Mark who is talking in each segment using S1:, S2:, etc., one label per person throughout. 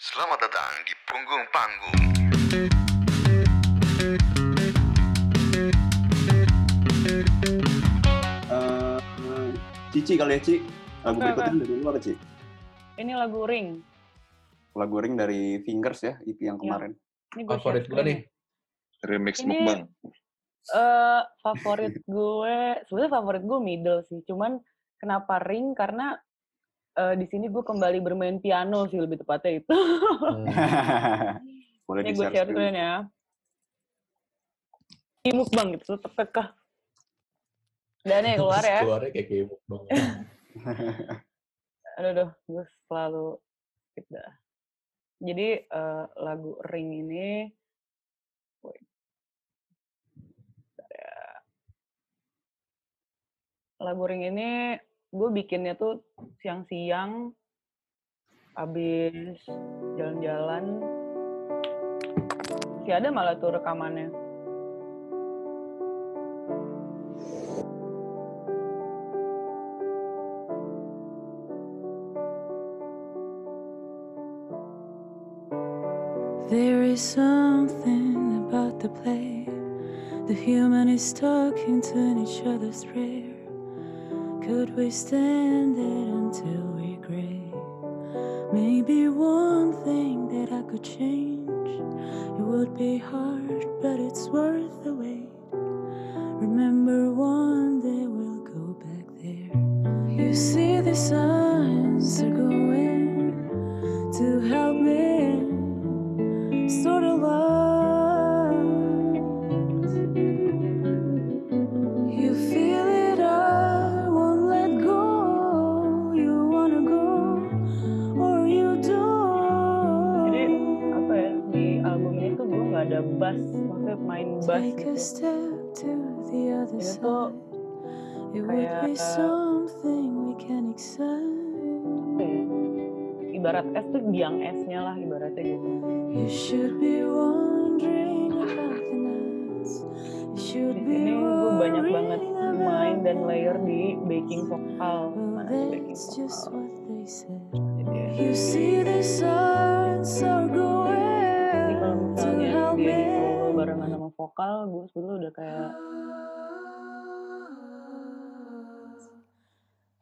S1: Selamat datang di punggung panggung.
S2: Eh, Cici kali ya, Ci. Lagu berikutnya dari lu apa, Ci?
S3: Ini lagu Ring.
S2: Lagu Ring dari Fingers ya, EP yang
S3: Iya.
S2: kemarin.
S3: Ini gue
S4: Favorit gue nih.
S3: ya.
S5: remix
S3: Ini-
S5: mukbang.
S3: Eh, favorit gue, sebenarnya favorit gue middle sih. Cuman kenapa Ring? Karena eh, di sini gue kembali bermain piano sih lebih tepatnya itu.
S2: Boleh
S3: Ini gue share
S2: screen.
S3: screen ya. Imuk bang gitu, tepekah. Dan nih keluar ya.
S4: Keluarnya kayak kayak mukbang.
S3: Aduh, aduh, gue selalu skip dah. Jadi eh, lagu Ring ini, ya. lagu Ring ini gue bikinnya tuh siang-siang, habis jalan-jalan. Masih ada malah tuh rekamannya.
S6: There is something about the play. The human is talking to each other's prayer. Could we stand it until we gray? Maybe one thing that I could change. It would be hard, but it's worth the wait. Remember, one day we'll go back there. You see, the signs
S3: main bass
S6: Take
S3: gitu.
S6: a step to the other
S3: Ini tuh
S6: side. It would be
S3: kayak-
S6: something we can excite.
S3: apa ya, ibarat es tuh biang esnya lah ibaratnya gitu.
S6: You should be wondering about the nights. You should
S3: Di
S6: be
S3: sini gue banyak banget main dan layer di backing vokal. Mana sih backing
S6: that's just
S3: vokal?
S6: what they said.
S3: Jadi, ya. Vokal, gue sebetulnya udah kayak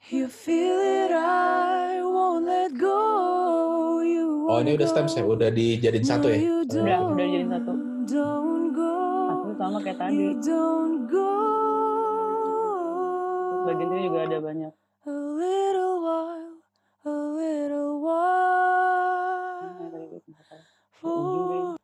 S6: You feel it, I won't let go. You
S4: Oh ini udah stems ya, udah dijadiin satu ya?
S3: Udah, udah jadi satu.
S6: don't, Don't go.
S3: Asli sama kayak tadi. Bagian sini juga ada banyak.
S6: A little while, a little while. For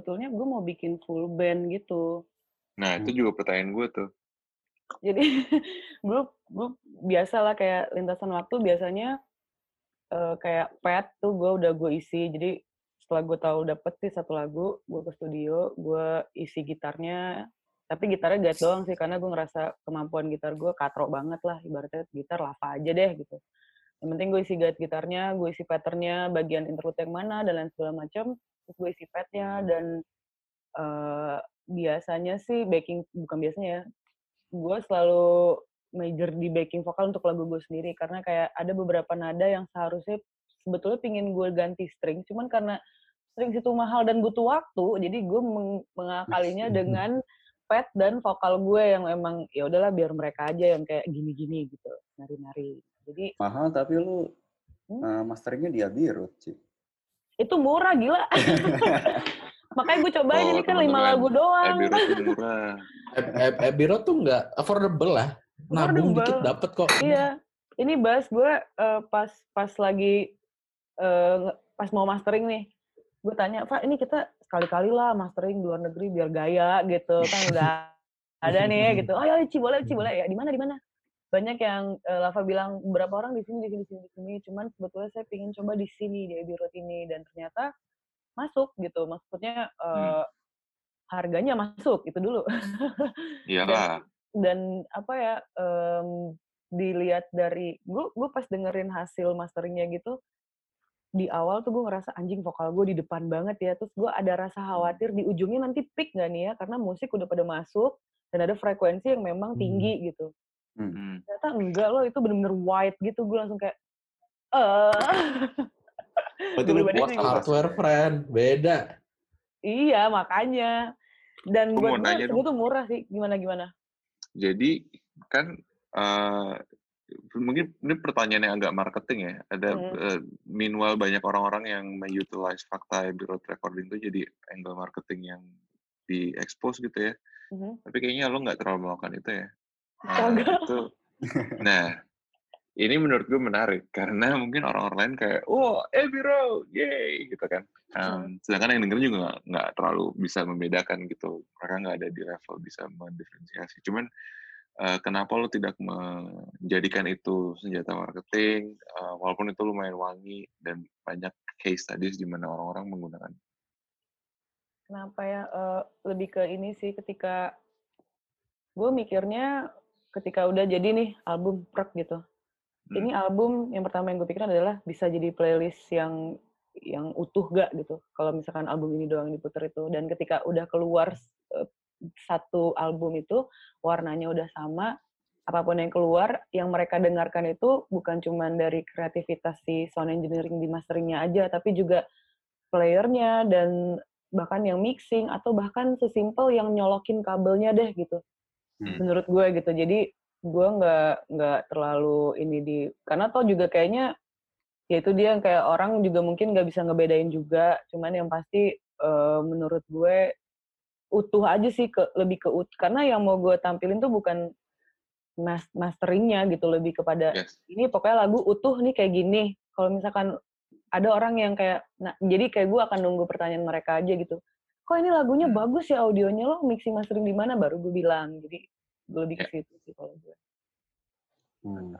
S3: sebetulnya gue mau bikin full band gitu.
S5: Nah, itu juga pertanyaan gue tuh.
S3: Jadi gue gue biasa lah kayak lintasan waktu biasanya eh, kayak pet tuh gue udah gue isi. Jadi setelah gue tahu dapet sih satu lagu, gue ke studio, gue isi gitarnya. Tapi gitarnya gat doang sih karena gue ngerasa kemampuan gitar gue katrok banget lah. Ibaratnya gitar lava aja deh gitu. Yang penting gue isi guide gitarnya, gue isi patternnya, bagian interlude yang mana dan lain segala macam. Terus gue isi padnya dan eh, biasanya sih backing bukan biasanya ya, gue selalu major di backing vokal untuk lagu gue sendiri karena kayak ada beberapa nada yang seharusnya sebetulnya pingin gue ganti string cuman karena string itu mahal dan butuh waktu jadi gue meng- mengakalinya dengan pad dan vokal gue yang emang ya udahlah biar mereka aja yang kayak gini-gini gitu nari-nari jadi
S2: Mahal tapi lu
S3: Hmm?
S2: eh, masteringnya di Abbey Road, Ci.
S3: Itu murah gila makanya gue cobain
S5: Oh,
S3: ini kan lima lagu doang
S5: Road tuh murah.
S4: Nggak affordable lah. Nabung
S3: Affordable.
S4: dikit dapet kok.
S3: Iya, ini bass gue eh, pas pas lagi eh, nge- pas mau mastering nih, gue tanya, Pak, ini kita sekali-kali lah mastering di luar negeri biar gaya gitu kan udah ada nih gitu. Oh ya, Ci boleh, Ci boleh ya. Di mana di mana? Banyak yang eh, Lava bilang beberapa orang di sini di sini di sini di sini cuman sebetulnya saya pingin coba di sini di Abbey Road ini. Dan ternyata masuk gitu maksudnya eh, harganya masuk itu dulu.
S5: Iyalah.
S3: dan apa ya em, dilihat dari gue gue pas dengerin hasil masteringnya gitu di awal tuh gue ngerasa anjing vokal gue di depan banget ya. Terus gue ada rasa khawatir di ujungnya nanti peak gak nih ya karena musik udah pada masuk dan ada frekuensi yang memang
S4: Hmm.
S3: tinggi gitu
S5: Hmm.
S3: ternyata enggak loh itu bener-bener white gitu gue langsung kayak eh
S2: Berarti
S3: Gue
S2: lu sama
S4: Hardware friend, beda.
S3: iya makanya dan
S5: Gua
S3: buat gue segitu murah sih gimana gimana
S5: Jadi kan eh mungkin ini pertanyaan yang agak marketing ya. Ada
S3: Hmm.
S5: eh, meanwhile banyak orang-orang yang mengutilize fakta Road recording itu jadi angle marketing yang di-expose gitu ya.
S3: Mhm.
S5: Tapi kayaknya lo nggak terlalu melakukan itu ya. Nah, itu. Nah, ini menurut gue menarik karena mungkin orang-orang lain kayak, oh Abbey Road, yay, gitu kan. Um, sedangkan yang denger juga nggak terlalu bisa membedakan gitu. Mereka nggak ada di level bisa mendiferensiasi. Cuman eh, kenapa lo tidak menjadikan itu senjata marketing, eh, walaupun itu lumayan wangi dan banyak case studies di mana orang-orang menggunakan.
S3: kenapa ya eh, lebih ke ini sih ketika gue mikirnya ketika udah jadi nih album prek gitu.
S5: Hmm.
S3: ini album yang pertama yang gue pikirin adalah bisa jadi playlist yang yang utuh gak gitu. Kalau misalkan album ini doang diputer itu. Dan ketika udah keluar eh, satu album itu warnanya udah sama apa pun yang keluar yang mereka dengarkan itu bukan cuma dari kreativitas si sound engineering di masteringnya aja tapi juga playernya dan bahkan yang mixing atau bahkan sesimpel yang nyolokin kabelnya deh gitu
S2: Hmm.
S3: menurut gue gitu. Jadi gue nggak nggak terlalu ini di karena toh juga kayaknya ya itu dia yang kayak orang juga mungkin nggak bisa ngebedain juga. Cuman yang pasti eh, menurut gue utuh aja sih ke lebih ke ut karena yang mau gue tampilin tuh bukan mas masteringnya gitu. Lebih kepada
S5: Yes.
S3: ini pokoknya lagu utuh nih kayak gini. Kalau misalkan ada orang yang kayak nah jadi kayak gue akan nunggu pertanyaan mereka aja gitu kok ini lagunya
S5: Hmm.
S3: bagus ya audionya lo mixing mastering di mana baru gue bilang jadi gue lebih ke
S5: Ya.
S3: situ sih kalau gue
S2: Hmm.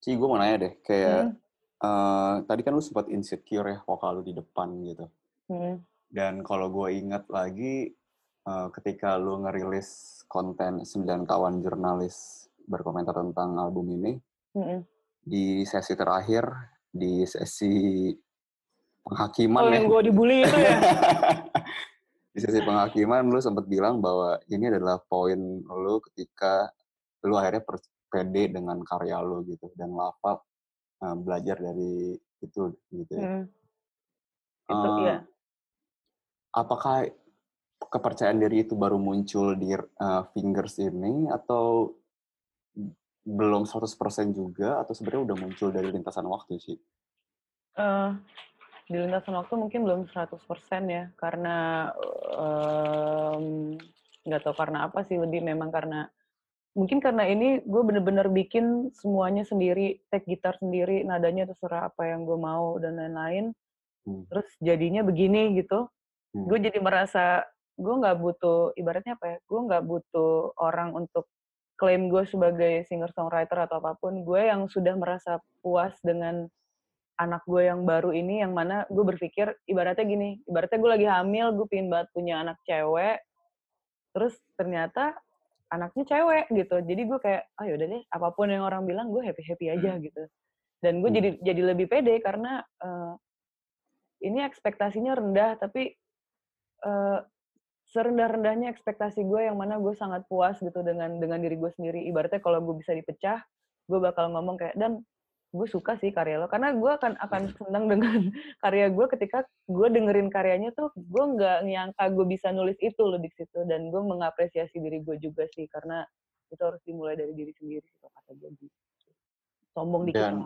S2: Ci, gue mau nanya deh, kayak
S3: Hmm.
S2: eh, tadi kan lu sempat insecure ya vokal lu di depan gitu.
S3: Hmm.
S2: Dan kalau gue ingat lagi, eh, ketika lu ngerilis konten 9 kawan jurnalis berkomentar tentang album ini,
S3: Mm-mm.
S2: di sesi terakhir, di sesi penghakiman
S3: oh
S2: ya.
S3: yang gue dibully itu ya
S2: di sesi penghakiman lu sempat bilang bahwa ini adalah poin lu ketika lu akhirnya pede dengan karya lu gitu dan Lava eh, belajar dari itu gitu ya.
S3: Hmm. itu
S2: Eh,
S3: ya
S2: Apakah kepercayaan diri itu baru muncul di eh, Fingers ini atau belum 100% juga atau sebenarnya udah muncul dari lintasan waktu sih?
S3: Eh, di lintasan waktu mungkin belum 100% ya karena em, nggak tahu karena apa sih lebih memang karena mungkin karena ini gue bener-bener bikin semuanya sendiri take gitar sendiri nadanya terserah apa yang gue mau dan lain-lain
S2: Hmm.
S3: terus jadinya begini gitu
S2: Hmm.
S3: gue jadi merasa gue nggak butuh ibaratnya apa ya gue nggak butuh orang untuk klaim gue sebagai singer songwriter atau apa pun gue yang sudah merasa puas dengan anak gue yang baru ini yang mana gue berpikir ibaratnya gini ibaratnya gue lagi hamil gue pingin banget punya anak cewek terus ternyata anaknya cewek gitu. Jadi gue kayak ah yaudah deh apa pun yang orang bilang gue happy happy aja gitu. Dan gue
S2: Hmm.
S3: jadi jadi lebih pede karena eh, ini ekspektasinya rendah tapi eh, serendah-rendahnya ekspektasi gue yang mana gue sangat puas gitu dengan dengan diri gue sendiri. Ibaratnya kalau gue bisa dipecah gue bakal ngomong kayak dan gue suka sih karya lo karena gue akan akan senang dengan karya gue ketika gue dengerin karyanya tuh gue nggak nyangka gue bisa nulis itu lebih ke situ dan gue mengapresiasi diri gue juga sih karena itu harus dimulai dari diri sendiri sih kalau kata gue gitu sombong dikit
S2: Dan.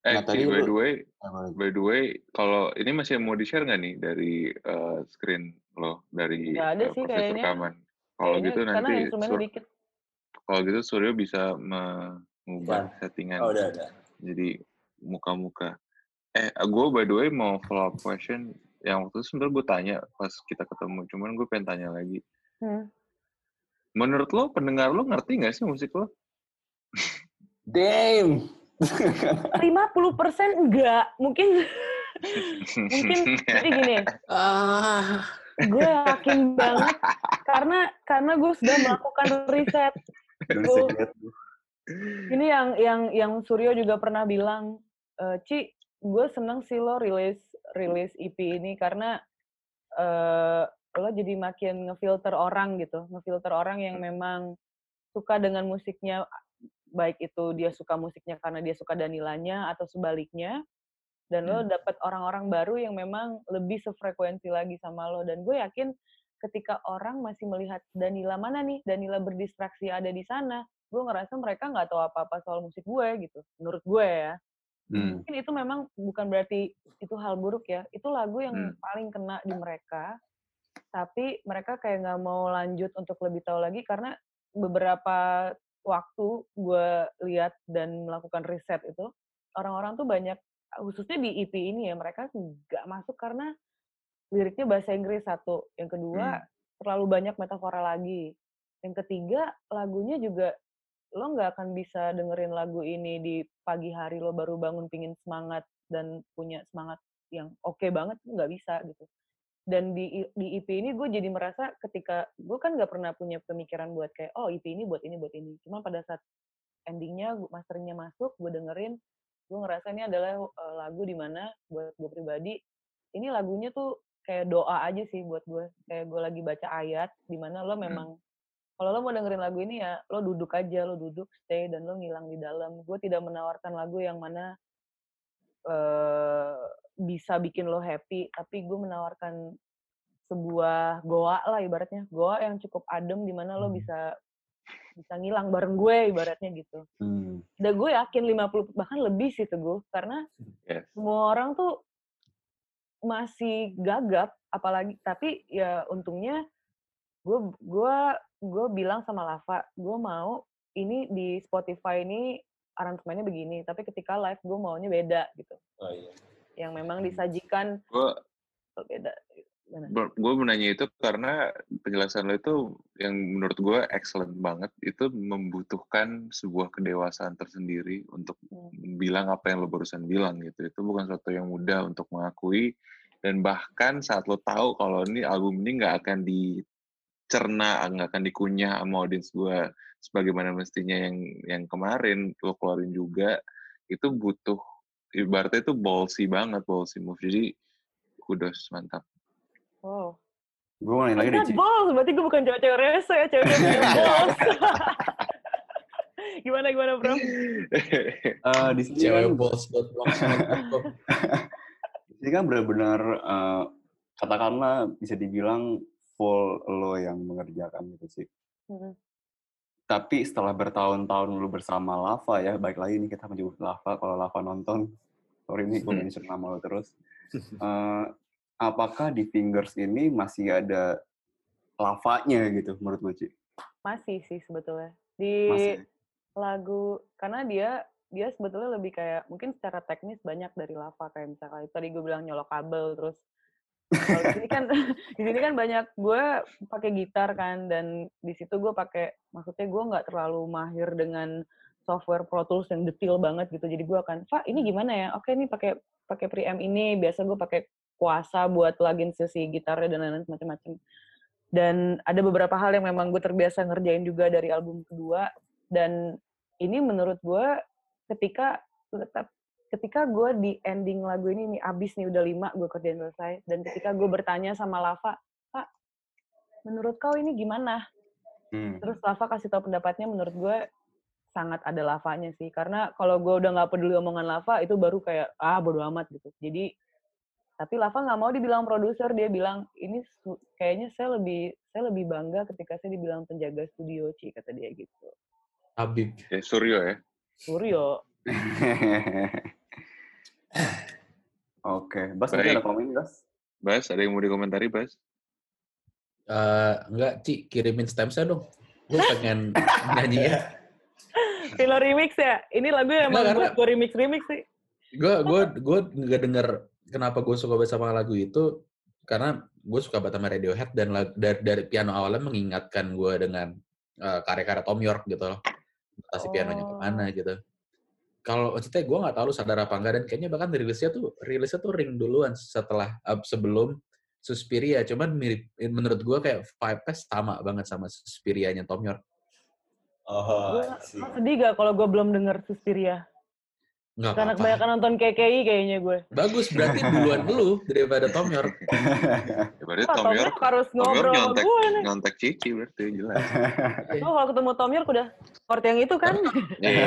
S5: Eh,
S2: Nah, tadi
S5: by the way,
S2: lagi?
S5: by the way, kalau ini masih mau di-share nggak nih dari eh, screen lo dari
S3: Nggak ada
S5: eh,
S3: sih
S5: proses
S3: kayaknya.
S5: rekaman? Kalau gitu
S3: karena
S5: nanti kalau gitu Suryo bisa mengubah settingan.
S2: Oh, udah, udah.
S5: Jadi muka-muka. Eh, gue by the way mau follow up question yang waktu itu sebenarnya gue tanya pas kita ketemu, cuman gue pengen tanya lagi.
S3: Hmm.
S5: Menurut lo pendengar lo ngerti nggak sih musik lo?
S2: Damn.
S3: 50% enggak. Mungkin mungkin jadi gini,
S4: Ah,
S3: gue yakin banget karena karena gue sudah melakukan riset.
S2: That.
S3: Ini yang yang yang Suryo juga pernah bilang, e, Ci, gue seneng sih lo rilis rilis EP ini karena eh lo jadi makin ngefilter orang gitu, ngefilter orang yang memang suka dengan musiknya, baik itu dia suka musiknya karena dia suka Danilanya atau sebaliknya, dan lo dapet orang-orang baru yang memang lebih sefrekuensi lagi sama lo. Dan gue yakin ketika orang masih melihat Danila mana nih, Danila berdistraksi ada di sana, gue ngerasa mereka nggak tahu apa-apa soal musik gue gitu, menurut gue ya.
S2: Hmm.
S3: Mungkin itu memang bukan berarti itu hal buruk ya, itu lagu yang
S5: Hmm.
S3: paling kena di mereka, tapi mereka kayak nggak mau lanjut untuk lebih tahu lagi karena beberapa waktu gue lihat dan melakukan riset itu orang-orang tuh banyak khususnya di EP ini ya mereka nggak masuk karena liriknya bahasa Inggris satu, yang kedua terlalu banyak metafora lagi, yang ketiga lagunya juga lo nggak akan bisa dengerin lagu ini di pagi hari lo baru bangun pingin semangat dan punya semangat yang oke banget nggak bisa gitu. Dan di di EP ini gue jadi merasa ketika gue kan nggak pernah punya pemikiran buat kayak oh EP ini buat ini buat ini. Cuma pada saat endingnya masternya masuk gue dengerin gue ngerasa ini adalah uh, lagu di mana buat gue pribadi ini lagunya tuh kayak doa aja sih buat gue. Kayak gue lagi baca ayat di mana lo memang kalau lo mau dengerin lagu ini ya lo duduk aja lo duduk stay dan lo ngilang di dalam gue tidak menawarkan lagu yang mana eh bisa bikin lo happy tapi gue menawarkan sebuah goa lah ibaratnya goa yang cukup adem di mana lo bisa bisa ngilang bareng gue ibaratnya gitu
S2: Hmm.
S3: dan gue yakin 50 bahkan lebih sih teguh karena
S5: Yes.
S3: semua orang tuh masih gagap apalagi tapi ya untungnya gue gue gue bilang sama Lava gue mau ini di Spotify ini aransemennya begini tapi ketika live gue maunya beda gitu
S4: oh iya.
S3: yang memang disajikan
S5: Gue
S3: beda
S5: gue menanya itu karena penjelasan lo itu yang menurut gue excellent banget itu membutuhkan sebuah kedewasaan tersendiri untuk
S3: Hmm.
S5: bilang apa yang lo barusan bilang gitu itu bukan sesuatu yang mudah untuk mengakui dan bahkan saat lo tahu kalau ini album ini nggak akan dicerna nggak akan dikunyah sama audiens gue sebagaimana mestinya yang yang kemarin lo keluarin juga itu butuh ibaratnya itu ballsy banget ballsy move jadi kudos mantap
S3: wow
S2: Gue mau nanya lagi deh,
S3: balls, berarti gue bukan cewek-cewek rese ya, cewek-cewek balls. gimana, gimana bro?
S2: Eh, di sini kan,
S4: Cewek balls buat blogspot.com.
S2: di sini kan benar-benar eh, katakanlah bisa dibilang full lo yang mengerjakan gitu sih.
S3: Hmm.
S2: Tapi setelah bertahun-tahun lu bersama Lava ya, baik lagi nih kita menyebut Lava. Kalau Lava nonton, sorry nih gue mention nama lo terus. Eh, apakah di Fingers ini masih ada lavanya gitu menurut lo, Ci?
S3: Masih sih sebetulnya. Di
S2: Masih.
S3: lagu, karena dia dia sebetulnya lebih kayak, mungkin secara teknis banyak dari lava, kayak misalnya tadi gue bilang nyolok kabel, terus di sini kan di sini kan banyak gue pakai gitar kan dan di situ gue pakai maksudnya gue nggak terlalu mahir dengan software Pro Tools yang detail banget gitu. Jadi gue akan Pak ini gimana ya? Oke ini pakai pakai preamp ini biasa gue pakai kuasa buat plugin sesi gitarnya dan lain-lain macam-macam dan ada beberapa hal yang memang gue terbiasa ngerjain juga dari album kedua. Dan ini menurut gue ketika ketika gue di ending lagu ini nih abis nih udah lima gue kerjain selesai. Dan ketika gue bertanya sama Lava Pak menurut kau ini gimana?
S2: Hmm.
S3: terus Lava kasih tahu pendapatnya menurut gue sangat ada lavanya sih. Karena kalau gue udah nggak peduli omongan Lava itu baru kayak ah bodo amat gitu. Jadi tapi Lava nggak mau dibilang produser. Dia bilang ini kayaknya saya lebih saya lebih bangga ketika saya dibilang penjaga studio Ci kata dia gitu.
S4: Habib.
S5: ya Suryo ya.
S3: Suryo
S2: Oke, Bas nanti
S5: Baik.
S2: ada komen, Bas?
S5: Bas ada yang mau dikomentari Bas
S4: Eh, enggak, Ci, kirimin stem saya dong. Gue pengen nyanyi ya.
S3: Kilo remix ya ini lagu yang emang buat gue remix remix sih
S4: Gue gue gue nggak denger kenapa gue suka banget sama lagu itu karena gue suka banget sama Radiohead dan dari, dari piano awalnya mengingatkan gue dengan eh, karya-karya Tom York gitu loh. Pianonya
S3: Oh.
S4: ke mana gitu. Kalau maksudnya gue nggak tahu lu sadar apa enggak dan kayaknya bahkan rilisnya tuh rilisnya tuh ring duluan setelah uh, sebelum Suspiria. Cuman mirip menurut gue kayak vibe-nya sama banget sama Suspiria-nya Tom York.
S7: Oh,
S3: Gue sedih gak kalau gue belum denger Suspiria?
S4: Nggak
S3: Karena
S4: apa-apa
S3: kebanyakan nonton KKI kayaknya gue.
S4: bagus berarti duluan lu daripada Tom York
S5: Ya, berarti Tom
S3: Tom
S5: York,
S3: harus
S5: Tom York
S3: ngobrol sama
S5: nyontek,
S3: gue nih.
S5: nyontek Cici berarti jelas.
S3: Lu kalau ketemu Tom York udah seperti yang itu kan?
S5: Iya.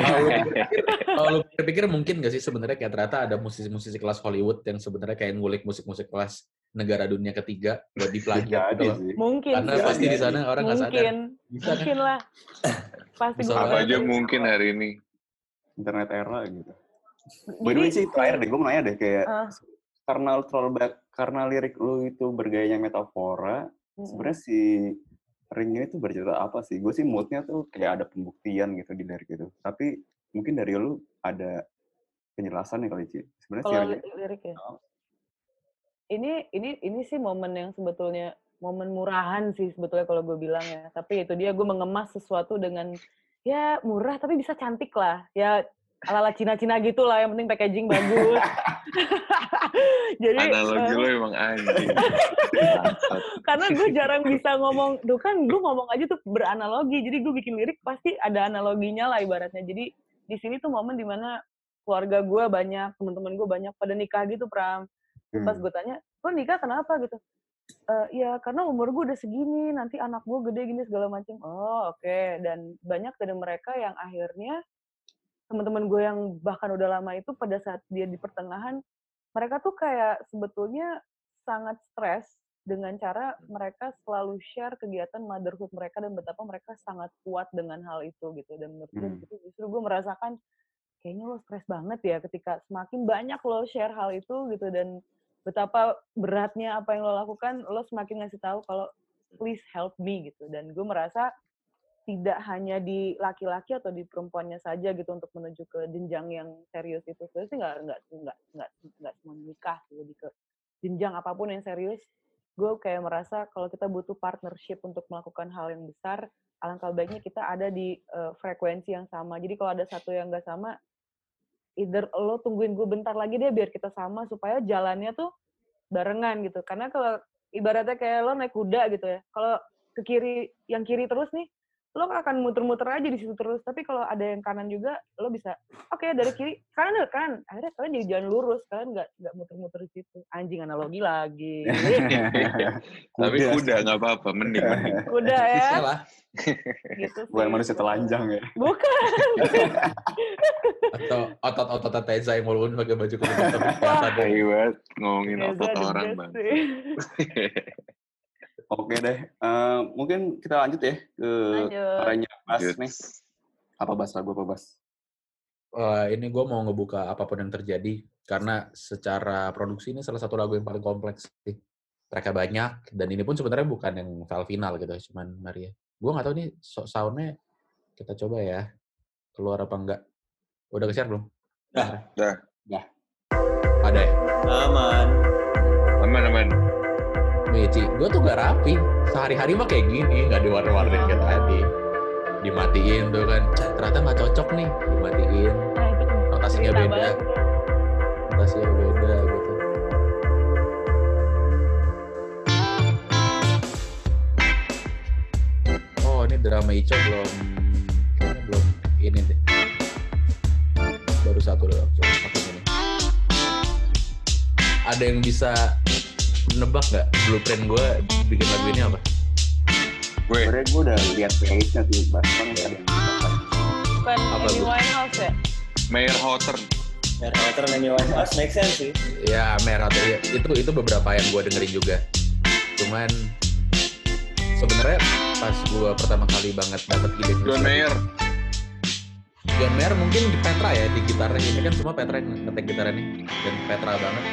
S4: kalau lu pikir, lu pikir mungkin gak sih sebenarnya kayak ternyata ada musisi-musisi kelas Hollywood yang sebenarnya kayak ngulik musik-musik kelas negara dunia ketiga buat diplagiat gitu.
S3: Mungkin.
S4: Karena
S3: sih.
S4: pasti di sana orang nggak sadar.
S3: Mungkin.
S4: Kan?
S3: Mungkin lah. Pasti
S4: Bisa
S3: gue
S5: Apa aja mungkin hari ini.
S2: Internet era gitu. By the way sih, terakhir deh, gue mau nanya deh, kayak
S3: Ah.
S2: karena banyak, karena lirik lu itu bergayanya metafora,
S3: Mm-mm.
S2: sebenarnya si ringnya itu bercerita apa sih? Gue sih moodnya tuh kayak ada pembuktian gitu di lirik itu. Tapi mungkin dari lu ada penjelasan nih kali, Ci. Sebenarnya
S3: kalau
S2: ring
S3: li- lirik ya.
S2: Oh.
S3: Ini ini ini sih momen yang sebetulnya momen murahan sih sebetulnya kalau gue bilang ya. Tapi itu dia gue mengemas sesuatu dengan ya murah tapi bisa cantik lah. Ya ala-ala Cina-Cina gitu lah. Yang penting packaging bagus. Jadi
S5: Analogi
S3: eh,
S5: lo emang anjing.
S3: karena gue jarang bisa ngomong, tuh kan gue ngomong aja tuh beranalogi, jadi gue bikin lirik pasti ada analoginya lah ibaratnya. Jadi di sini tuh momen di mana keluarga gue banyak, teman-teman gue banyak pada nikah gitu Pram. Pas
S2: Hmm.
S3: gue tanya, lo nikah kenapa gitu? "Eh, ya karena umur gue udah segini, nanti anak gue gede gini segala macam. Oh oke, dan banyak dari mereka yang akhirnya teman-teman gue yang bahkan udah lama itu pada saat dia di pertengahan, mereka tuh kayak sebetulnya sangat stres dengan cara mereka selalu share kegiatan motherhood mereka dan betapa mereka sangat kuat dengan hal itu gitu dan menurut gue
S2: Hmm.
S3: justru gue merasakan kayaknya lo stres banget ya ketika semakin banyak lo share hal itu gitu dan betapa beratnya apa yang lo lakukan lo semakin ngasih tahu kalau please help me gitu dan gue merasa tidak hanya di laki-laki atau di perempuannya saja gitu untuk menuju ke jenjang yang serius itu. Sebenarnya sih nggak nggak nggak nggak nggak semua nikah sih lebih ke jenjang apa pun yang serius. Gue kayak merasa kalau kita butuh partnership untuk melakukan hal yang besar alangkah baiknya kita ada di eh, frekuensi yang sama. Jadi kalau ada satu yang nggak sama either lo tungguin gue bentar lagi deh biar kita sama supaya jalannya tuh barengan gitu. Karena kalau ibaratnya kayak lo naik kuda gitu ya kalau ke kiri yang kiri terus nih lo akan muter-muter aja di situ terus tapi kalau ada yang kanan juga lo bisa oke dari kiri kanan deh kanan akhirnya kalian jadi jalan lurus kalian nggak nggak muter-muter di situ anjing analogi lagi
S5: Tapi
S2: Kuda.
S5: kuda nggak apa-apa, mending mending.
S3: udah ya gitu
S2: Bukan
S3: sih.
S2: manusia telanjang ya.
S3: bukan
S4: Atau otot-otot Teza yang walaupun pakai baju kulit tapi kelihatan.
S5: Banget ngomongin otot orang
S3: best
S5: bang.
S2: Oke deh. Eh, mungkin kita lanjut ya ke
S3: Lanjut.
S2: karanya Bas
S5: Good.
S2: nih. Apa Bas? Lagu apa Bas?
S4: Wah, ini gue mau ngebuka apa pun yang terjadi karena secara produksi ini salah satu lagu yang paling kompleks sih. Mereka banyak dan ini pun sebenarnya bukan yang file final gitu, cuman Maria. Gue nggak tahu nih so- soundnya kita coba ya keluar apa enggak. Udah ke-share belum?
S7: Dah.
S5: Dah.
S4: Ada ya?
S7: Aman.
S5: Aman aman.
S4: Mici, gue tuh gak rapi. Sehari-hari mah kayak gini, gak diwarna-warnain kayak tadi. Dimatiin tuh kan, ternyata nggak cocok nih, dimatiin.
S3: nah itu
S4: Notasinya
S3: cerita
S4: beda. Notasinya beda gitu. Oh, ini drama Ico belum, kayaknya belum ini deh. Baru satu doang, cuma satu ini. Ada yang bisa nebak nggak blueprint gue bikin lagu ini apa?
S5: Gue
S2: gue udah lihat playlistnya tuh. Kan nggak ada yang
S3: bukan
S4: Apa
S3: Amy
S4: tuh?
S3: Winehouse ya
S5: Mayor Hotter.
S7: Ternyata Nami Winehouse make sense sih.
S4: Ya merah tuh ya. itu itu beberapa yang gue dengerin juga. Cuman sebenarnya pas gue pertama kali banget dapet ide
S5: John Mayer.
S4: John Mayer mungkin di Petra ya di gitarnya ini kan semua Petra yang ngetek gitarnya nih dan Petra banget.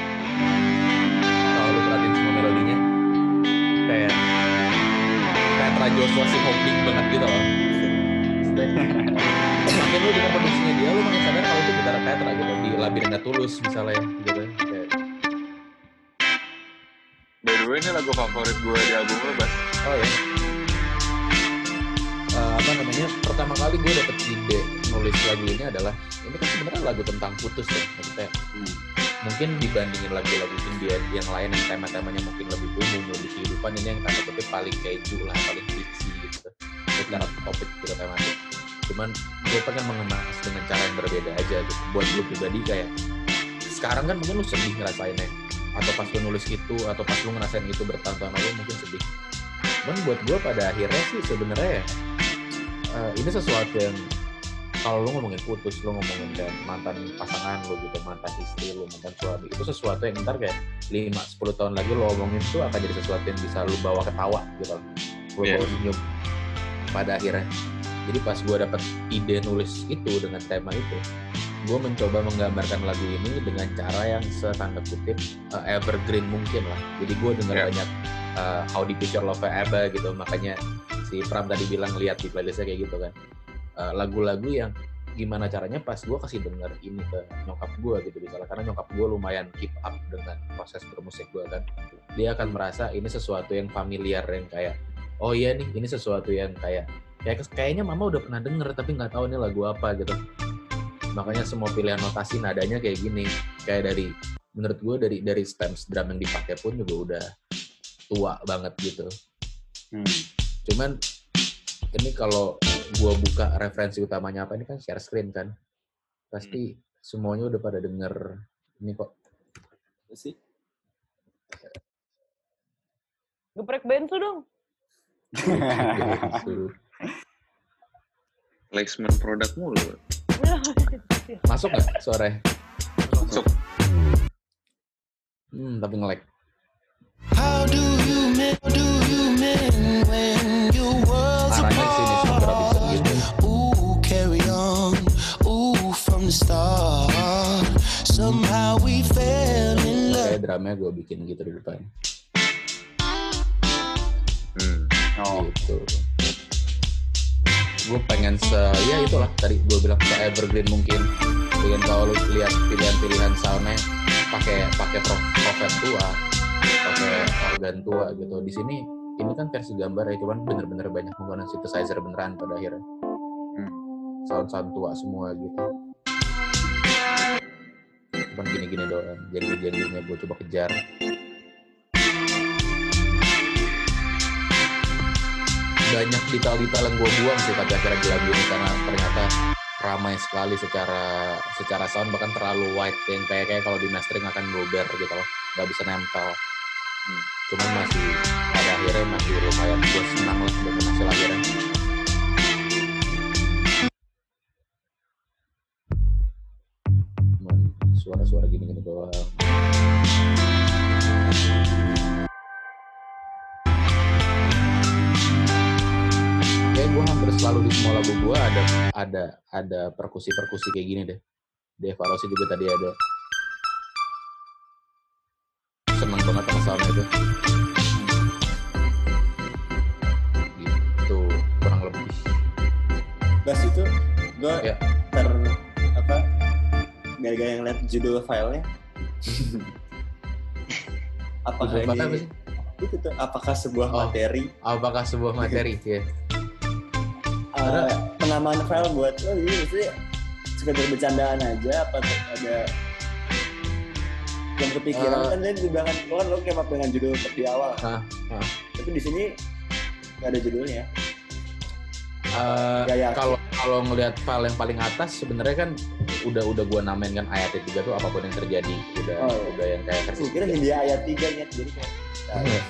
S4: Kayak Petra Joshua si holding banget gitu loh. Makin lu dengan produksinya dia, lu makin sadar kalau itu gitar Petra gitu di Labirinda Tulus misalnya gitu. Kayak,
S5: By the way ini lagu favorit gue di album lo Bas.
S4: Oh ya. Eh, apa namanya? Pertama kali gue dapet ide nulis lagu ini adalah ini kan sebenarnya lagu tentang putus ya maksudnya
S2: Hmm.
S4: Mungkin dibandingin lagu-lagu India yang lain yang tema-temanya mungkin lebih umum lebih kehidupan ini yang tanda kutip paling keju lah paling fiksi gitu secara topik gitu tematik. Cuman gue pengen mengemas dengan cara yang berbeda aja gitu buat gue pribadi kayak sekarang kan mungkin lu sedih ngerasainnya. Atau pas lu nulis itu atau pas lu ngerasain itu bertahun-tahun lalu mungkin sedih. Cuman buat gue pada akhirnya sih sebenarnya ya, eh, ini sesuatu yang kalau lu ngomongin putus, lu ngomongin kayak mantan pasangan lu gitu, mantan istri lu, mantan suami, itu sesuatu yang ntar kayak 5-10 tahun lagi lu ngomongin itu akan jadi sesuatu yang bisa lu bawa ketawa gitu. Lu
S5: Iya.
S4: bawa senyum pada akhirnya. Jadi pas gue dapet ide nulis itu dengan tema itu, gue mencoba menggambarkan lagu ini dengan cara yang setanda kutip uh, evergreen mungkin lah. Jadi gue dengar
S5: Iya.
S4: banyak uh, How the Future Love Forever gitu, makanya si Pram tadi bilang lihat di playlistnya kayak gitu kan. Uh, lagu-lagu yang gimana caranya pas gue kasih denger ini ke nyokap gue gitu misalnya. Karena nyokap gue lumayan keep up dengan proses bermusik gue kan. Dia akan merasa ini sesuatu yang familiar yang kayak oh iya nih ini sesuatu yang kayak kayak kayaknya mama udah pernah denger tapi nggak tahu ini lagu apa gitu. Makanya semua pilihan notasi nadanya kayak gini. Kayak dari menurut gue dari dari stems drum yang dipakai pun juga udah tua banget gitu.
S2: Hmm.
S4: cuman ini kalau gua buka referensi utamanya apa ini kan share screen kan pasti semuanya udah pada denger ini kok
S7: Apa sih?
S3: Geprek bensu dong.
S4: gitu.
S5: Placement produk mulu.
S4: masuk nggak suaranya
S5: Masuk.
S4: hmm tapi nge-lag
S8: How do you mean, do you mean when Ooh, from the start. Somehow we fell in love.
S4: kayak drumnya gue bikin gitu di depan
S5: Hmm.
S2: Oh,
S4: gitu gue pengen se ya itulah tadi gue bilang se evergreen mungkin pengen kalau lu lihat pilihan-pilihan soundnya pakai pakai pro, profet tua pakai organ tua gitu di sini ini kan versi gambar ya cuman bener-bener banyak menggunakan synthesizer beneran pada akhirnya
S2: Hmm.
S4: sound-sound tua semua gitu cuman gini-gini doang. Janji-janjinya gue coba kejar. Banyak detail-detail yang gue buang sih tapi akhirnya di lagu ini karena ternyata ramai sekali secara secara sound. Bahkan terlalu wide yang kayak kayak kalau di mastering akan gober gitu loh. Nggak bisa nempel. Hmm, cuman masih pada akhirnya masih lumayan gue senang lah dengan hasil akhirnya suara-suara gini-gini doang. Kayak gue hampir selalu di semua lagu gue ada ada ada perkusi perkusi kayak gini deh. Di evaluasi juga tadi ada. Seneng banget sama soundnya itu gitu kurang lebih.
S7: Bas itu gue
S4: Ya.
S7: Gara-gara ngeliat judul filenya apakah
S4: apa
S7: ini
S4: sih?
S7: itu tuh apakah sebuah
S4: Oh.
S7: materi
S4: apakah sebuah materi ya
S7: uh, penamaan file buat lo ini maksudnya sekedar bercandaan aja apa ada yang kepikiran
S4: Eh.
S7: kan tadi di belakang lo kan lo up dengan judul di awal
S4: Hah, hah.
S7: tapi di sini nggak ada judulnya yakin.
S4: kalau kalau ngelihat file yang paling atas sebenarnya kan udah udah gua namain kan ayat tiga tuh apa pun yang terjadi udah
S7: Oh, iya.
S4: udah yang kayak versi
S7: Gue kira
S4: tiga.
S7: Hindia ayat 3 nya jadi kayak
S4: Iya.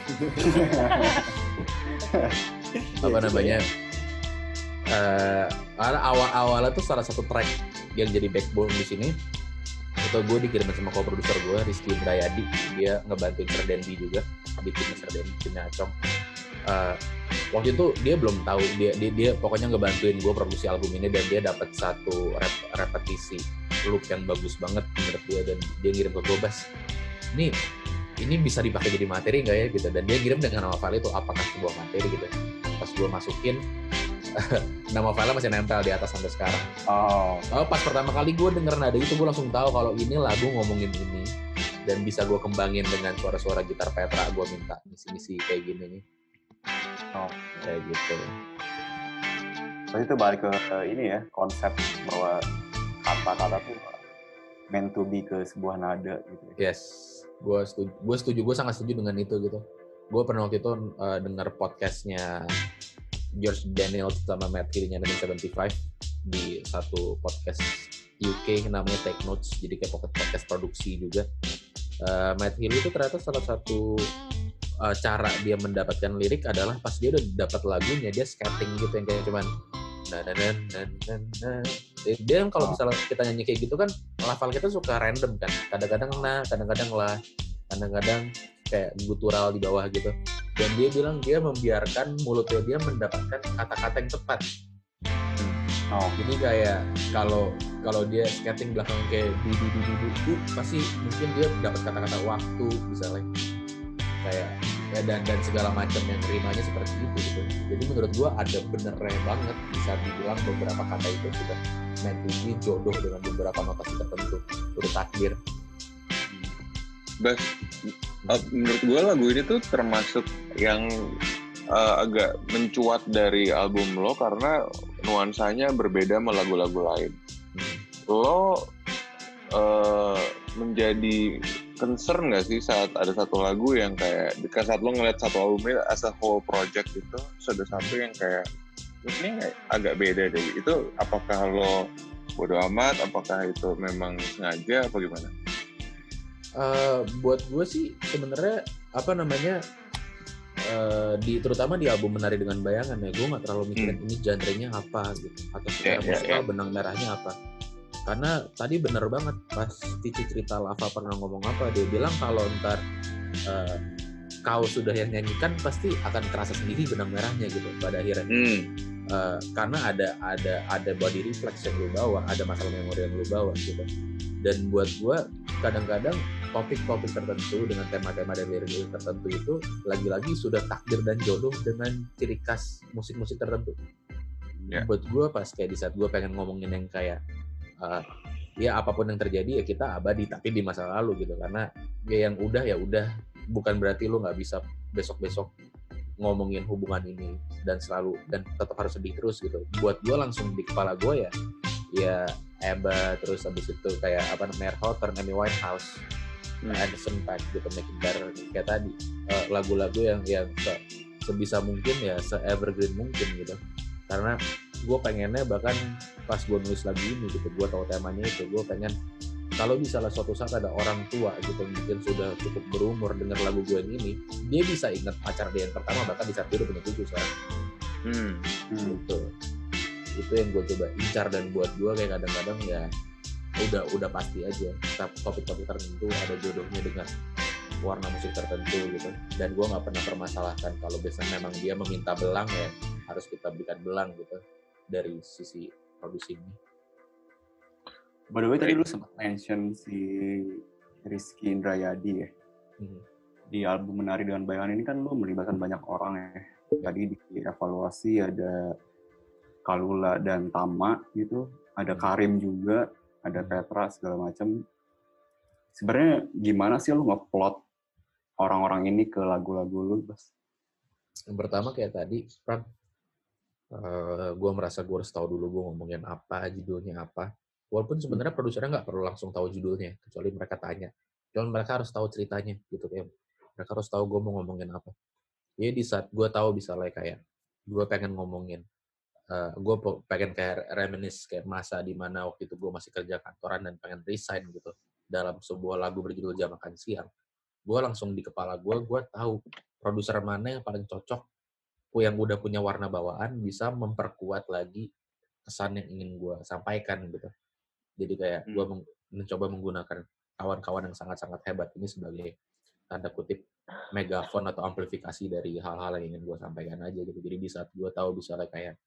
S4: apa namanya eh karena awal awalnya tuh salah satu track yang jadi backbone di sini itu gue dikirimin sama co-producer gue Rizky Indrayadi dia ngebantuin Serdendi juga di tim Serdendi timnya Acong Eh, waktu itu dia belum tahu dia dia, dia pokoknya ngebantuin gue produksi album ini dan dia dapat satu rep- repetisi loop yang bagus banget menurut dia dan dia ngirim ke gue bas ini ini bisa dipakai jadi materi nggak ya? Gitu. Dan dia ngirim dengan nama file itu apakah sebuah materi? Gitu. Pas gue masukin nama file masih nempel di atas sampai sekarang.
S2: Oh,
S4: Oh, pas pertama kali gue denger nada itu gue langsung tahu kalau ini lagu ngomongin ini dan bisa gue kembangin dengan suara-suara gitar Petra gue minta misi-misi kayak gini nih
S2: oh.
S4: kayak gitu
S2: Berarti itu balik ke ke ini ya, konsep bahwa kata-kata tuh meant to be ke sebuah nada gitu. ya.
S4: Yes, gue setuju. Gue setuju. Gue sangat setuju dengan itu gitu. Gue pernah waktu itu uh, dengar podcastnya George Daniel sama Matt Healy-nya 1975 di satu podcast UK namanya Take Notes. Jadi kayak podcast, podcast produksi juga. Uh, Matt Healy itu ternyata salah satu uh, cara dia mendapatkan lirik adalah pas dia udah dapat lagunya dia skating gitu yang kayak cuman nah nah nah nah nah nah. dia, kalau
S2: Oh.
S4: misalnya kita nyanyi kayak gitu kan lafal kita suka random kan. Kadang-kadang nah kadang-kadang lah kadang-kadang kayak gutural di bawah gitu. Dan dia bilang dia membiarkan mulutnya dia mendapatkan kata-kata yang tepat.
S2: Oh,
S4: jadi kayak kalau kalau dia skating belakang kayak du du du du du, du, pasti mungkin dia dapat kata-kata waktu misalnya kayak ya dan dan segala macam yang nerimanya seperti itu gitu. Jadi menurut gua ada benernya banget bisa dibilang beberapa kata itu sudah be jodoh dengan beberapa notasi tertentu, udah takdir.
S5: Bas, uh, menurut gue lagu ini tuh termasuk yang uh, agak mencuat dari album lo karena nuansanya berbeda sama lagu-lagu lain.
S4: Hmm.
S5: Lo uh, menjadi concern nggak sih saat ada satu lagu yang kayak saat lo ngeliat satu albumnya as a whole project itu sudah satu yang kayak ini agak beda deh itu apakah lo bodo amat apakah itu memang sengaja apa gimana
S4: Eh, buat gue sih sebenarnya apa namanya eh, di terutama di album menari dengan bayangan ya gue nggak terlalu mikirin ini genre-nya apa gitu atau secara
S5: Hmm. Ya,
S4: musikal
S5: ya.
S4: benang merahnya apa karena tadi bener banget pas Cici cerita Lava pernah ngomong apa dia bilang kalau ntar eh, kau sudah yang nyanyikan pasti akan terasa sendiri benang merahnya gitu pada akhirnya
S5: hmm.
S4: Eh, karena ada ada ada body reflex yang lu bawa, ada masalah memori yang lu bawa gitu. Dan buat gua kadang-kadang topik-topik tertentu dengan tema-tema dan lirik-lirik tertentu itu lagi-lagi sudah takdir dan jodoh dengan ciri khas musik-musik tertentu.
S5: Ya.
S4: Buat gua pas kayak di saat gua pengen ngomongin yang kayak eh, ya apa pun yang terjadi ya kita abadi tapi di masa lalu gitu karena ya yang udah ya udah bukan berarti lu nggak bisa besok-besok ngomongin hubungan ini dan selalu dan tetap harus sedih terus gitu. Buat gue langsung di kepala gue ya, ya Eba terus habis itu kayak apa namanya Hawthorne, Amy Winehouse,
S5: Hmm.
S4: Anderson Paak gitu, Making Better kayak tadi Eh, lagu-lagu yang yang se- sebisa mungkin ya se evergreen mungkin gitu. Karena gue pengennya bahkan pas gue nulis lagu ini gitu, gue tahu temanya itu, gue pengen kalau misalnya suatu saat ada orang tua gitu yang mungkin sudah cukup berumur dengar lagu gue yang ini, dia bisa ingat pacar dia yang pertama bahkan di saat dia udah punya cucu sekarang.
S5: Hmm.
S2: hmm.
S4: Gitu. Itu yang gue coba incar dan buat gue kayak kadang-kadang ya udah udah pasti aja Tapi topik-topik tertentu ada jodohnya dengan warna musik tertentu gitu dan gue nggak pernah permasalahkan kalau biasanya memang dia meminta belang ya harus kita berikan belang gitu dari sisi produksi ini
S2: By the way, tadi lu sempat mention si Rizky Indrayadi ya.
S4: Mhm.
S2: Di album Menari dengan Bayangan ini kan lu melibatkan banyak orang ya. Tadi di evaluasi ada Kalula dan Tama gitu. Ada Karim juga, ada Petra segala macam. Sebenarnya gimana sih lu ngeplot orang-orang ini ke lagu-lagu lu, Bas?
S4: yang pertama kayak tadi Pran gue merasa gue harus tahu dulu gue ngomongin apa judulnya apa. Walaupun sebenarnya produsernya nggak perlu langsung tahu judulnya kecuali mereka tanya. Dan mereka harus tahu ceritanya gitu kayak mereka harus tahu gue mau ngomongin apa. Jadi di saat gue tahu misalnya kayak gue pengen ngomongin gue pengen kayak reminis kayak masa di mana waktu itu gue masih kerja kantoran dan pengen resign gitu dalam sebuah lagu berjudul jam makan siang. Gue langsung di kepala gue gue tahu produser mana yang paling cocok yang udah punya warna bawaan bisa memperkuat lagi kesan yang ingin gue sampaikan gitu. Jadi kayak gue
S5: Hmm.
S4: mencoba menggunakan kawan-kawan yang sangat-sangat hebat ini sebagai tanda kutip megafon atau amplifikasi dari hal-hal yang ingin gue sampaikan aja gitu. Jadi di saat gue tahu misalnya kayak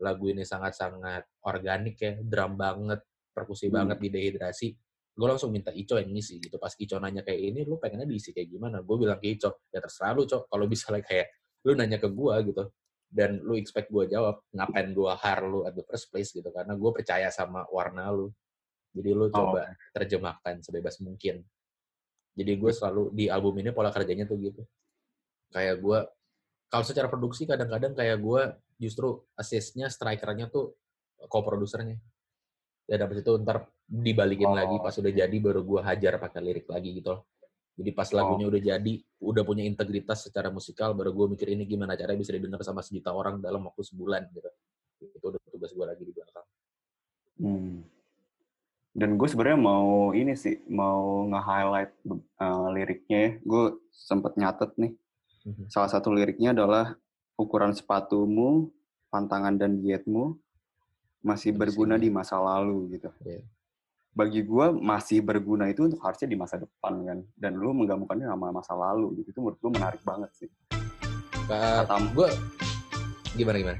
S4: lagu ini sangat-sangat organik ya drum banget perkusi
S2: Hmm.
S4: banget di dehidrasi gue langsung minta Ico yang ngisi gitu. Pas Ico nanya kayak ini lu pengennya diisi kayak gimana? Gue bilang ke Ico ya terserah lu Cok. Kalau misalnya kayak lu nanya ke gue gitu dan lu expect gue jawab ngapain gue har lu at the first place gitu karena gue percaya sama warna lu. Jadi lu coba terjemahkan sebebas mungkin. Jadi gue selalu di album ini pola kerjanya tuh gitu. Kayak gue kalau secara produksi kadang-kadang kayak gue justru assist-nya strikernya tuh co-produsernya. Dan habis itu ntar dibalikin lagi
S2: Oh.
S4: pas udah jadi baru gue hajar pakai lirik lagi gitu loh jadi pas lagunya udah jadi udah punya integritas secara musikal baru gue mikir ini gimana caranya bisa didengar sama sejuta orang dalam waktu sebulan gitu itu udah tugas gue lagi di belakang
S2: Hmm. Dan gue sebenarnya mau ini sih, mau nge-highlight uh, liriknya ya. Gue sempet nyatet nih.
S4: Mhm.
S2: Salah satu liriknya adalah ukuran sepatumu, pantangan dan dietmu masih berguna di masa lalu gitu.
S4: Iya.
S2: Bagi gue masih berguna itu untuk harusnya di masa depan kan. Dan lu menggabungkannya sama masa lalu gitu. Itu menurut gue menarik banget sih. Kata,
S4: gue gimana gimana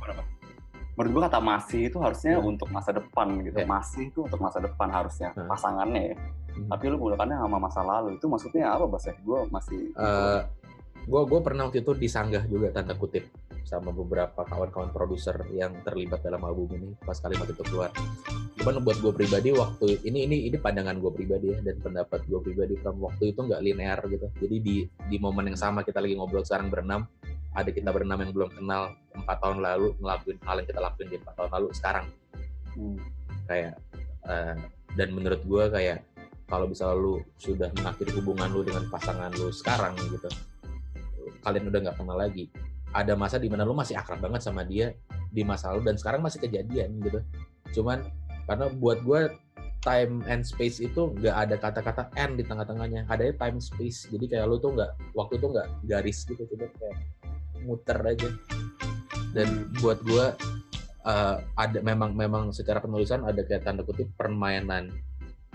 S2: menurut gue kata masih itu harusnya
S4: Hmm.
S2: untuk masa depan gitu.
S4: Iya.
S2: Masih itu untuk masa depan harusnya.
S4: Hmm.
S2: Pasangannya ya.
S4: Hmm.
S2: tapi lu menggunakannya sama masa lalu itu maksudnya apa bahasa gue masih
S4: Eh, gue gue pernah waktu itu disanggah juga tanda kutip sama beberapa kawan-kawan produser yang terlibat dalam album ini pas kalimat itu keluar. Cuman buat gue pribadi waktu ini ini ini pandangan gue pribadi ya dan pendapat gue pribadi from waktu itu nggak linear gitu. Jadi di di momen yang sama kita lagi ngobrol sekarang berenam, ada kita berenam yang belum kenal empat tahun lalu ngelakuin hal yang kita lakuin di empat tahun lalu sekarang
S2: Hmm.
S4: kayak eh, dan menurut gue kayak kalau bisa lu sudah mengakhiri hubungan lu dengan pasangan lu sekarang gitu kalian udah nggak kenal lagi ada masa di mana lu masih akrab banget sama dia di masa lalu dan sekarang masih kejadian gitu. Cuman karena buat gue time and space itu nggak ada kata-kata end di tengah-tengahnya adanya time space. Jadi kayak lu tuh nggak waktu tuh nggak garis gitu coba kayak muter aja. Dan buat gue uh, ada memang memang secara penulisan ada kayak tanda kutip permainan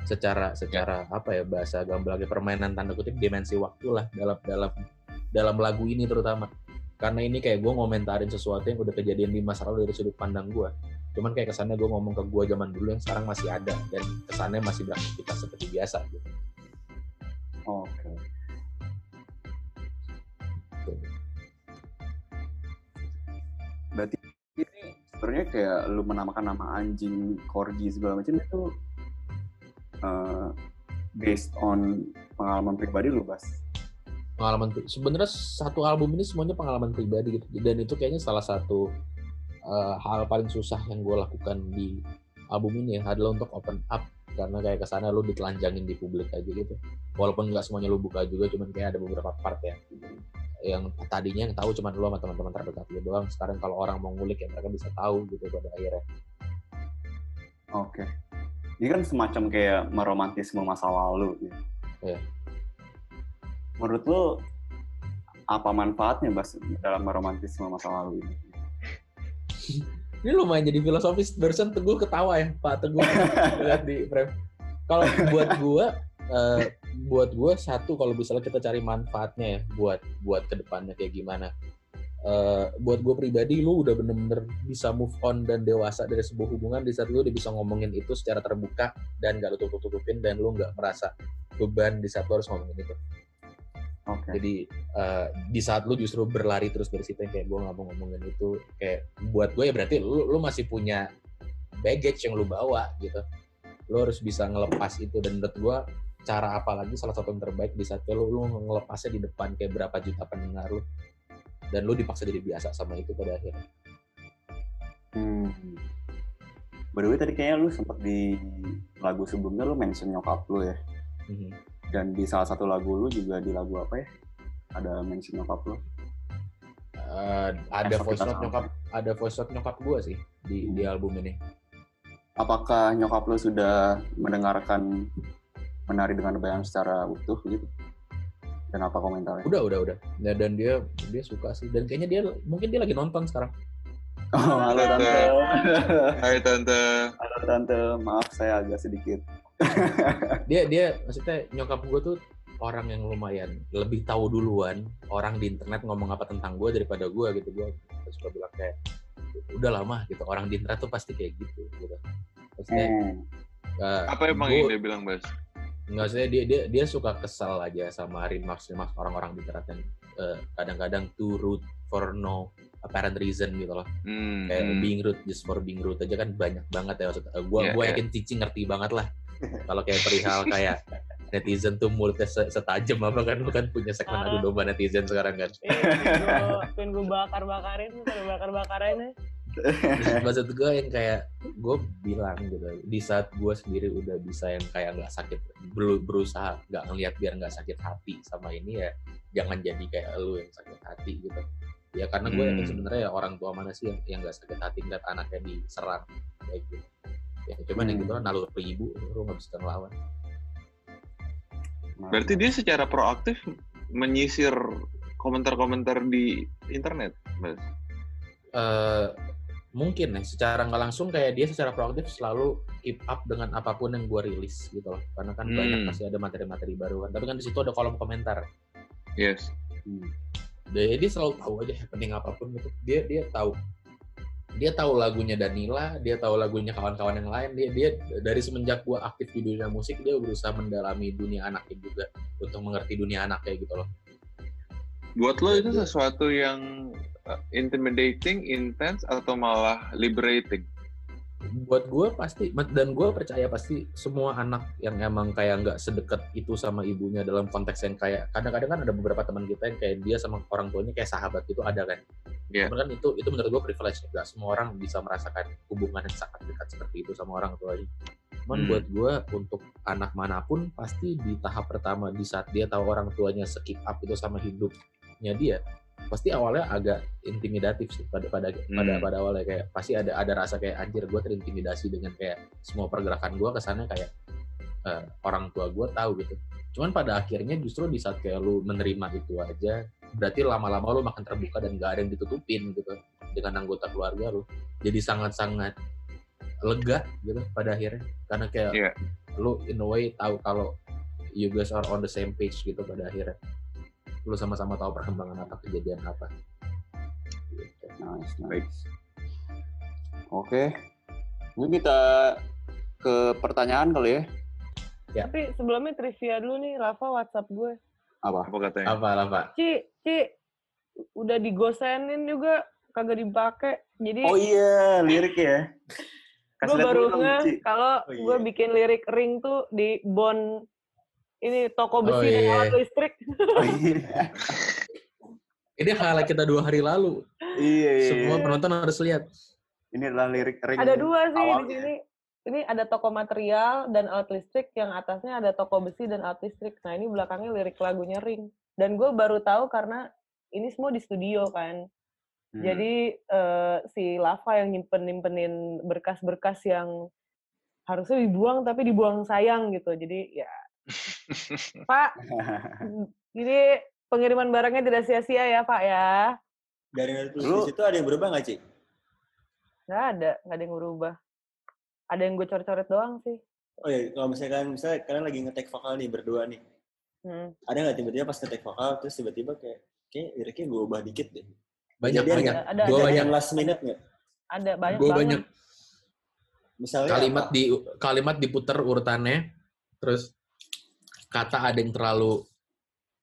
S4: secara secara apa ya bahasa gamblangnya permainan tanda kutip dimensi waktu lah dalam dalam dalam lagu ini terutama. Karena ini kayak gue ngomentarin sesuatu yang udah kejadian di masa lalu dari sudut pandang gue cuman kayak kesannya gue ngomong ke gue zaman dulu yang sekarang masih ada dan kesannya masih beraktivitas seperti biasa gitu.
S2: Oke. Berarti ini sebenarnya kayak lu menamakan nama anjing corgi segala macam itu uh, based on pengalaman pribadi lu bas
S4: pengalaman sebenarnya satu album ini semuanya pengalaman pribadi gitu. Dan itu kayaknya salah satu uh, hal paling susah yang gue lakukan di album ini ya, adalah untuk open up. Karena kayak ke sana lu ditelanjangin di publik aja gitu. Walaupun nggak semuanya lu buka juga cuman kayak ada beberapa part ya. Yang tadinya yang tahu cuman lu sama teman-teman terdekat lu doang. Sekarang kalau orang mau ngulik ya mereka bisa tahu gitu pada akhirnya.
S2: Oke. Ini kan semacam kayak meromantisme masa lalu gitu.
S4: Iya.
S2: Menurut lu apa manfaatnya bas dalam meromantisme masa lalu ini?
S4: Ini lumayan jadi filosofis. Barusan teguh ketawa ya Pak Teguh. Lihat di frame. Kalau buat gua eh, buat gua satu kalau misalnya kita cari manfaatnya ya buat buat ke depannya kayak gimana. Eh, buat gue pribadi lu udah bener-bener bisa move on dan dewasa dari sebuah hubungan di saat lu udah bisa ngomongin itu secara terbuka dan gak lu tutup-tutupin dan lu nggak merasa beban di saat lu harus ngomongin itu
S2: oke
S4: jadi eh, di saat lu justru berlari terus dari situ yang kayak gue nggak mau ngomongin itu kayak buat gue ya berarti lu lu masih punya baggage yang lu bawa gitu lu harus bisa ngelepas itu dan menurut gue cara apa lagi salah satu yang terbaik di saat lu lu ngelepasnya di depan kayak berapa juta pendengar lu dan lu dipaksa jadi biasa sama itu pada akhirnya
S2: Hmm. By the way, tadi kayaknya lu sempet di lagu sebelumnya lu mention nyokap lu ya.
S4: Mhm.
S2: Dan di salah satu lagu lu juga di lagu apa ya? Ada mention nyokap lu.
S4: Eh, ada
S2: Esok
S4: voice note nyokap ada voice note nyokap gue sih di di album ini
S2: Apakah nyokap lu sudah mendengarkan menari dengan bayan secara utuh gitu? Dan apa komentarnya?
S4: udah udah udah Ya, dan dia dia suka sih dan kayaknya dia mungkin dia lagi nonton sekarang
S2: Oh, halo tante.
S5: Hai tante.
S2: Halo tante, maaf saya agak sedikit.
S4: Dia dia maksudnya nyokap gue tuh orang yang lumayan lebih tahu duluan orang di internet ngomong apa tentang gue daripada gue gitu gue suka bilang kayak udah lama gitu orang di internet tuh pasti kayak gitu gitu maksudnya
S2: Hmm.
S4: eh,
S5: Apa emang
S4: gua-
S5: yang dia bilang, Bas?
S4: nggak saya dia dia dia suka kesal aja sama remarks remarks orang-orang di internet yang eh, kadang-kadang too rude for no apparent reason gitu loh
S5: Hmm,
S4: kayak
S5: hmm.
S4: being rude just for being rude aja kan banyak banget ya maksud gue
S5: Iya,
S4: gue
S5: iya.
S4: yakin Cici ngerti banget lah kalau kayak perihal kayak netizen tuh mulutnya se- setajam apa kan lu kan punya segmen adu domba netizen sekarang kan.
S3: Iya, gue pengen gue bakar-bakarin, gue bakar-bakarin ya.
S4: maksud gue yang kayak gue bilang gitu di saat gue sendiri udah bisa yang kayak nggak sakit berusaha nggak ngelihat biar nggak sakit hati sama ini ya jangan jadi kayak lu yang sakit hati gitu. Ya karena gue yakin
S5: Hmm.
S4: sebenarnya ya orang tua mana sih yang yang nggak sakit hati ngeliat anaknya diserang kayak gitu ya cuman yang gitu kan naluri ibu lu nggak bisa ngelawan
S2: Nah,
S5: Berarti dia secara proaktif menyisir komentar-komentar di internet, Mas.
S4: eh mungkin ya secara nggak langsung kayak dia secara proaktif selalu keep up dengan apa pun yang gue rilis gitu loh karena kan banyak
S5: Hmm.
S4: pasti ada materi-materi baru kan tapi kan di situ ada kolom komentar
S5: Yes.
S2: hmm.
S4: dia, dia selalu tahu aja happening apa pun gitu dia dia tahu dia tahu lagunya Danila dia tahu lagunya kawan-kawan yang lain dia dia dari semenjak gue aktif di dunia musik dia berusaha mendalami dunia anaknya juga untuk mengerti dunia anaknya gitu loh
S5: Buat lo itu sesuatu yang uh, intimidating, intense, atau malah liberating?
S4: Buat gue pasti dan gue percaya pasti semua anak yang emang kayak nggak sedekat itu sama ibunya dalam konteks yang kayak kadang-kadang kan ada beberapa teman kita yang kayak dia sama orang tuanya kayak sahabat gitu ada kan
S5: Iya.
S4: Cuman kan itu itu menurut gue privilege nggak semua orang bisa merasakan hubungan yang sangat dekat seperti itu sama orang tuanya cuman
S5: Hmm.
S4: buat gue untuk anak mana pun pasti di tahap pertama di saat dia tahu orang tuanya skip up itu sama hidupnya dia pasti awalnya agak intimidatif sih pada pada pada
S5: Hmm.
S4: pada awalnya kayak pasti ada ada rasa kayak anjir gue terintimidasi dengan kayak semua pergerakan gue kesannya kayak eh, orang tua gue tahu gitu cuman pada akhirnya justru di saat kayak lu menerima itu aja berarti lama-lama lu makin terbuka dan gak ada yang ditutupin gitu dengan anggota keluarga lu jadi sangat-sangat lega gitu pada akhirnya karena kayak
S5: Iya.
S4: lu in a way tahu kalau you guys are on the same page gitu pada akhirnya lu sama-sama tahu perkembangan apa kejadian apa gitu.
S2: Nice,
S5: Baik.
S2: nice. Oke. Mungkin kita ke pertanyaan kali ya.
S4: Ya.
S3: Tapi sebelumnya trivia dulu nih, Rafa WhatsApp gue.
S2: Apa?
S5: Apa katanya?
S4: apa pak
S3: Ci, Ci, udah digosenin juga, kagak dipakai. Jadi
S7: Oh iya, lirik ya.
S3: gue baru nge kalau
S7: Oh,
S3: gue
S7: iya.
S3: bikin lirik ring tuh di bon ini toko besi
S4: Oh,
S3: dan
S4: iya.
S3: alat listrik.
S7: Oh, iya.
S4: ini highlight kita dua hari lalu
S2: Iya, iya.
S4: semua
S2: iya.
S4: penonton harus lihat
S2: Ini adalah lirik ring
S3: ada dua sih di
S2: awalnya.
S3: sini. Ini ada toko material dan alat listrik, yang atasnya ada toko besi dan alat listrik. Nah ini belakangnya lirik lagunya ring. Dan gue baru tahu karena ini semua di studio kan.
S2: Hmm.
S3: Jadi eh, si Lava yang nyimpen nyimpenin berkas-berkas yang harusnya dibuang tapi dibuang sayang gitu. Jadi ya Pak, ini pengiriman barangnya tidak sia-sia ya Pak ya.
S7: Dari tulis situ ada yang berubah nggak, Ci?
S3: Nggak ada, nggak ada yang berubah. Ada yang gue coret-coret doang sih.
S7: Oh iya, kalau misalkan misalnya kalian lagi ngetek vokal nih berdua nih.
S3: Hmm.
S7: Ada nggak tiba-tiba pas ngetek vokal terus tiba-tiba kayak kayak liriknya gue ubah dikit deh.
S4: banyak
S7: Kejadian
S4: banyak?
S3: Ada,
S4: gue
S3: ada.
S4: banyak
S7: Yang last minute nggak?
S3: Ada banyak
S4: gue
S3: banget.
S4: banyak
S7: Misalnya
S4: kalimat
S7: apa?
S4: di kalimat diputer urutannya terus kata ada yang terlalu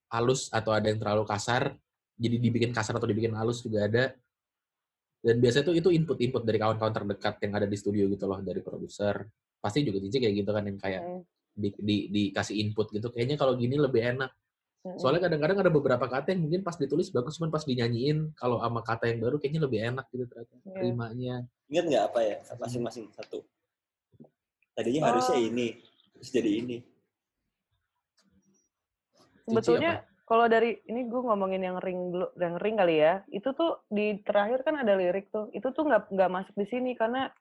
S4: halus atau ada yang terlalu kasar jadi dibikin kasar atau dibikin halus juga ada dan biasanya tuh itu input-input dari kawan-kawan terdekat yang ada di studio gitu loh dari produser pasti juga Cici kayak gitu kan yang kayak
S3: Hmm.
S4: di, di, dikasih input gitu kayaknya kalau gini lebih enak
S3: Hmm.
S4: soalnya kadang-kadang ada beberapa kata yang mungkin pas ditulis bagus cuman pas dinyanyiin kalau sama kata yang baru kayaknya lebih enak gitu ternyata
S3: Iya.
S4: terimanya
S7: Ingat nggak apa ya masing-masing satu? Tadinya harusnya
S3: Oh.
S7: ini, terus jadi ini.
S3: Sebetulnya kalau dari ini gue ngomongin yang ring dulu, yang ring kali ya. Itu tuh di terakhir kan ada lirik tuh. Itu tuh nggak nggak masuk di sini karena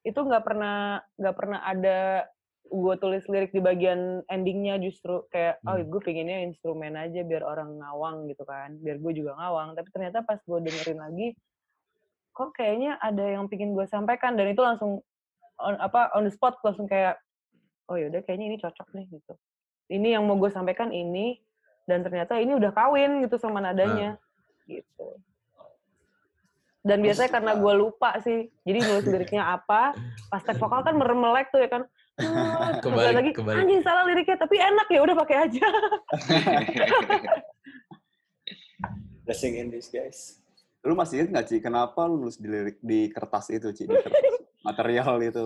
S3: itu nggak pernah nggak pernah ada gue tulis lirik di bagian endingnya justru kayak oh
S4: Hmm.
S3: gue pinginnya instrumen aja biar orang ngawang gitu kan biar gue juga ngawang tapi ternyata pas gue dengerin lagi kok kayaknya ada yang pingin gue sampaikan dan itu langsung on, apa on the spot langsung kayak oh yaudah kayaknya ini cocok nih gitu ini yang mau gue sampaikan ini dan ternyata ini udah kawin gitu sama nadanya gitu dan biasanya karena gue lupa sih jadi nulis liriknya apa pas tag vokal kan merem melek tuh ya kan
S4: Kebalik,
S3: lagi
S4: kebalik.
S3: anjing salah liriknya tapi enak ya udah pakai aja
S7: Blessing in this guys.
S2: Lu masih inget nggak, Ci? Kenapa lu nulis di lirik di kertas itu, Ci? Di kertas material itu.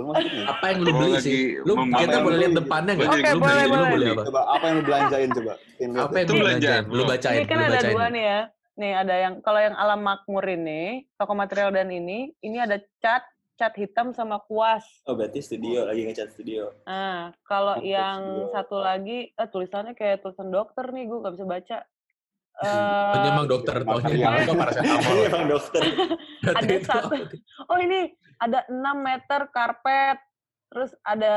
S4: Apa yang lu
S5: Gua
S4: beli
S5: lagi
S4: sih lu kita boleh lihat depannya nggak
S5: Oke,
S4: lu
S3: boleh,
S4: beli lu
S3: boleh.
S4: beli apa
S2: Coba, apa yang lu belanjain coba?
S4: Apa yang lu belanjain lu bacain
S3: ini kan
S4: lu
S3: ada dua nih ya nih ada yang kalau yang alam makmur ini toko material dan ini ini ada cat cat hitam sama kuas.
S7: Oh berarti studio lagi ngecat studio.
S3: Nah, kalau yang
S2: studio.
S3: satu lagi eh, tulisannya kayak tulisan dokter nih, gue nggak bisa baca.
S4: Oh,
S3: Eh,
S4: emang dokter
S2: material.
S4: taunya itu paracetamol.
S7: Ini emang dokter.
S3: ada satu. Oh ini ada 6 meter karpet, terus ada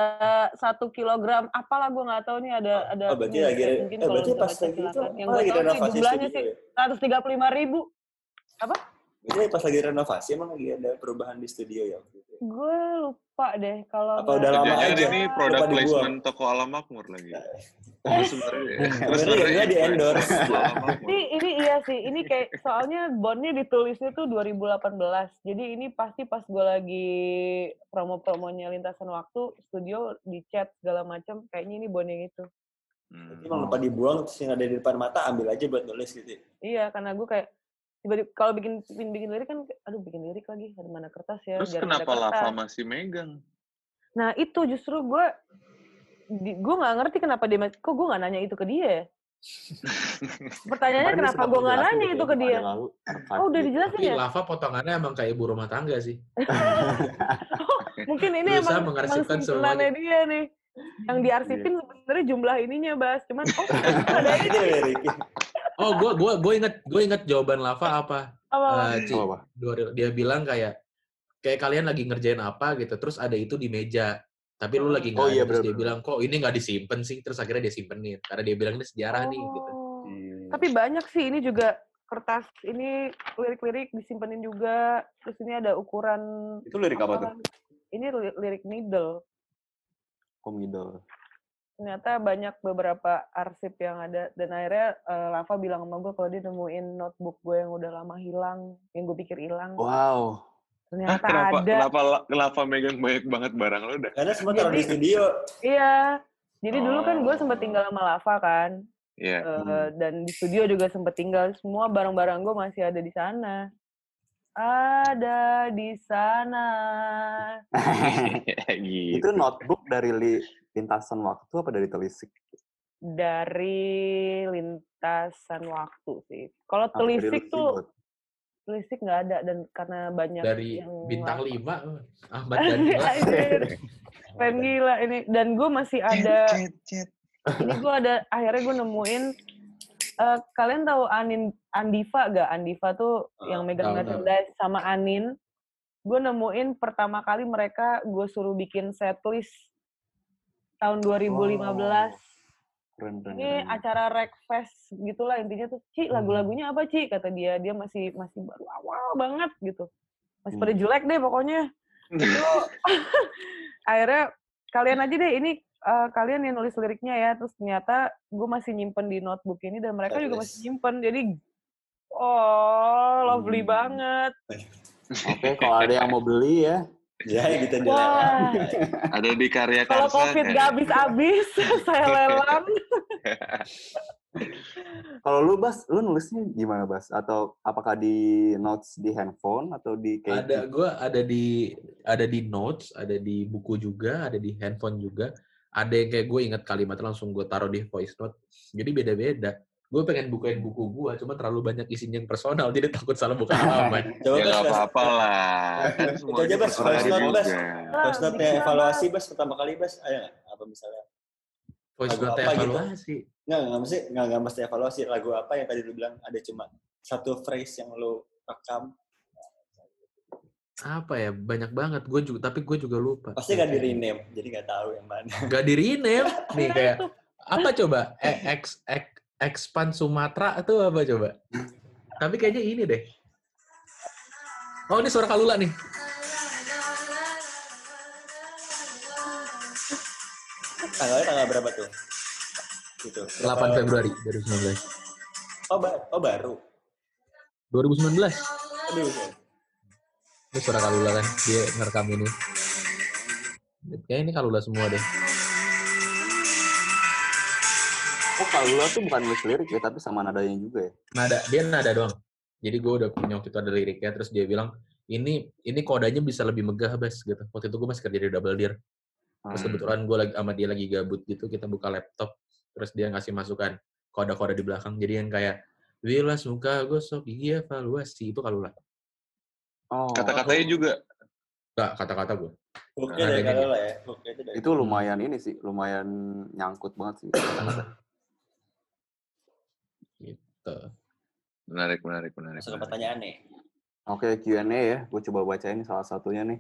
S3: satu kilogram. Apalah gue nggak tahu nih ada ada.
S7: Oh berarti
S3: ini,
S7: lagi,
S3: mungkin
S7: eh, berarti pas lagi itu.
S3: Yang
S7: oh,
S3: gue tahu sih jumlahnya
S7: studio
S3: sih
S7: ya?
S3: 135 ribu.
S7: Berarti pas lagi renovasi emang lagi ada perubahan di studio ya? itu?
S3: Gue lupa deh kalau
S7: Apa udah lama aja?
S5: ini
S7: dibuang.
S5: placement toko Alam Makmur lagi. Terus sebenarnya terus
S7: Sebenarnya di endorse.
S5: toko Alam Makmur.
S3: Ini ini iya sih, ini kayak soalnya bondnya ditulisnya tuh 2018. Jadi ini pasti pas gue lagi promo-promonya lintasan waktu, studio di chat segala macam, kayaknya ini bond yang itu.
S5: Hmm.
S7: Berarti emang lupa dibuang, terus yang ada di depan mata ambil aja buat nulis gitu. ya?
S3: Iya, karena gue kayak tiba-tiba kalau bikin bikin, bikin lirik kan, aduh bikin lirik lagi, ada mana kertas ya?
S5: Terus kenapa Lava masih megang?
S3: Nah itu justru gue, di- gue nggak ngerti kenapa dia, kok gue nggak nanya itu ke dia ya? Pertanyaannya kenapa gue nggak nanya itu ke
S2: di
S3: dia?
S2: lalu,
S3: Oh udah dijelasin ya?
S4: lava potongannya emang kayak ibu rumah tangga sih.
S3: Mungkin ini
S4: Berusaha
S3: emang, emang
S4: mengarsipkan
S3: simpenannya
S4: semuanya.
S3: dia nih. Yang diarsipin
S2: Iya.
S3: sebenarnya jumlah ininya, Bas. Cuman, oh ada ini.
S4: Oh, gue gua gue inget gue inget jawaban lava apa?
S3: Apa,
S4: Eh, Ci,
S2: Apa, apa?
S4: dua- dia bilang kayak kayak kalian lagi ngerjain apa gitu, terus ada itu di meja. Tapi lu lagi nggak
S2: Oh, iya,
S4: terus dia bilang kok ini nggak disimpan sih, terus akhirnya dia simpenin karena dia bilang ini sejarah nih gitu.
S3: Oh.
S2: Iya.
S3: Tapi banyak sih ini juga kertas ini lirik-lirik disimpenin juga. Terus ini ada ukuran
S2: Itu lirik apa tuh?
S3: Ini li- lirik needle.
S2: Komidol.
S3: Ternyata banyak beberapa arsip yang ada dan akhirnya eh, Lava bilang sama gue kalau dia nemuin notebook gue yang udah lama hilang, yang gue pikir hilang.
S2: Wow.
S5: Hah,
S3: Ternyata
S5: kenapa,
S3: ada.
S5: kenapa, kenapa megang banyak banget barang lo udah?
S7: Karena semua taruh di studio.
S3: Iya. Jadi dulu kan gue
S5: Oh.
S3: sempat tinggal sama Lava kan.
S5: Iya.
S3: Eh, dan di studio juga sempet tinggal semua barang-barang gue masih ada di sana ada di sana
S5: gitu.
S2: itu notebook dari li, lintasan waktu apa dari telisik?
S3: dari lintasan waktu sih kalau
S2: dari
S3: telisik tuh
S2: buat-
S3: telisik nggak ada dan karena banyak
S4: Dari
S3: yang
S4: bintang lima, Ahmad Dhani.
S3: Anjir. keren gila ini dan gue masih ada ini gue ada akhirnya gue nemuin eh, kalian tahu Anin Andiva gak Andiva tuh yang megang merchandise sama Anin gue nemuin pertama kali mereka gue suruh bikin setlist tahun 2015
S2: Keren, keren,
S3: ini
S2: keren.
S3: acara Rekfest gitulah intinya tuh Ci
S4: Hmm.
S3: lagu-lagunya apa Ci? kata dia. Dia masih masih baru awal banget gitu. Masih
S2: Hmm.
S3: pada jelek deh pokoknya. Itu akhirnya kalian aja deh ini eh, kalian yang nulis liriknya ya. Terus ternyata gue masih nyimpen di notebook ini dan mereka juga masih nyimpen. Jadi oh lovely
S2: Hmm.
S3: banget.
S2: Oke, kalau ada yang mau beli ya,
S7: Ya gitu aja.
S3: wah
S5: Ada di karya
S3: kalau
S5: Karsa
S3: covid
S5: kayak-
S3: gak habis-habis saya lelang
S2: kalau lu Bas, lu nulisnya gimana Bas? Atau apakah di notes di handphone atau di kayak
S4: Ada gue ada di ada di notes, ada di buku juga, ada di handphone juga. Ada yang kayak gue inget kalimat langsung gue taruh di voice note. Jadi beda-beda. Gue pengen bukain buku gue, cuma terlalu banyak isinya yang personal, jadi takut salah buka halaman.
S7: Coba
S5: Ya nggak apa-apa lah. Kan
S7: aja Bas,
S5: personal
S7: voice note, Bas. note
S3: bisa,
S7: evaluasi Bas pertama kali Bas. Ayo nggak? Apa misalnya?
S4: Voice
S7: Lagu
S4: note
S7: apa gitu?
S4: evaluasi.
S7: Nggak, nggak mesti, nggak, nggak mesti evaluasi. Lagu apa yang tadi lu bilang ada cuma satu phrase yang lu rekam.
S4: Apa ya? Banyak banget. Gue juga, tapi gue juga lupa.
S7: Pasti nggak di rename, jadi nggak tahu yang mana.
S4: Gak di rename. Nih kayak apa coba? E- Ex, ex, expand Sumatera itu apa coba? Tapi kayaknya ini deh. Oh ini suara Kalula nih.
S7: Tanggalnya tanggal berapa tuh? Gitu.
S4: 8 Februari 2019.
S7: Oh, ba- oh baru.
S4: 2019.
S7: Aduh.
S4: Ini suara Kalula kan, dia ngerekam ini. Kayaknya ini Kalula semua deh.
S2: Oh, kalau lu tuh bukan nulis lirik ya, tapi sama nadanya juga ya.
S4: Nada, dia nada doang. Jadi gue udah punya waktu itu ada liriknya, terus dia bilang, ini ini kodanya bisa lebih megah, Bas. Gitu. Waktu itu gue masih kerja di Double Deer. Terus
S2: Hmm.
S4: kebetulan gue lagi sama dia lagi gabut gitu, kita buka laptop, terus dia ngasih masukan kode-kode di belakang. Jadi yang kayak Bila suka gosok gigi evaluasi itu kalau lah.
S2: Oh,
S5: Kata-katanya juga.
S4: Enggak kata-kata gue.
S7: Oke
S4: Nah,
S7: lah ya. Oke itu dari
S2: itu lumayan ini sih, lumayan nyangkut banget sih.
S4: Gitu.
S5: Menarik, menarik, menarik.
S7: masuk ke pertanyaan nih.
S2: Oke, Q&A ya. Gue coba bacain salah satunya nih.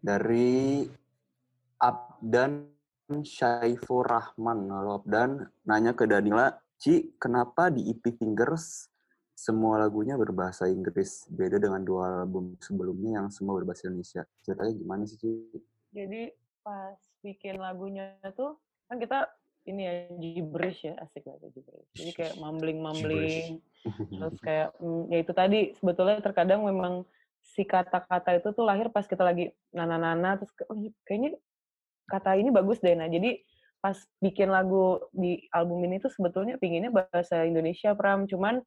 S2: Dari Abdan Syaifur Rahman. Halo Abdan, nanya ke Danila, Ci, kenapa di EP Fingers semua lagunya berbahasa Inggris? Beda dengan dua album sebelumnya yang semua berbahasa Indonesia. Ceritanya gimana sih, Ci?
S3: Jadi pas bikin lagunya tuh kan kita ini ya gibberish ya asik banget gibberish. Jadi kayak mumbling mumbling terus kayak mm, ya itu tadi sebetulnya terkadang memang si kata-kata itu tuh lahir pas kita lagi nana-nana terus oh, iya, kayaknya kata ini bagus deh. Nah jadi pas bikin lagu di album ini tuh sebetulnya pinginnya bahasa Indonesia Pram. Cuman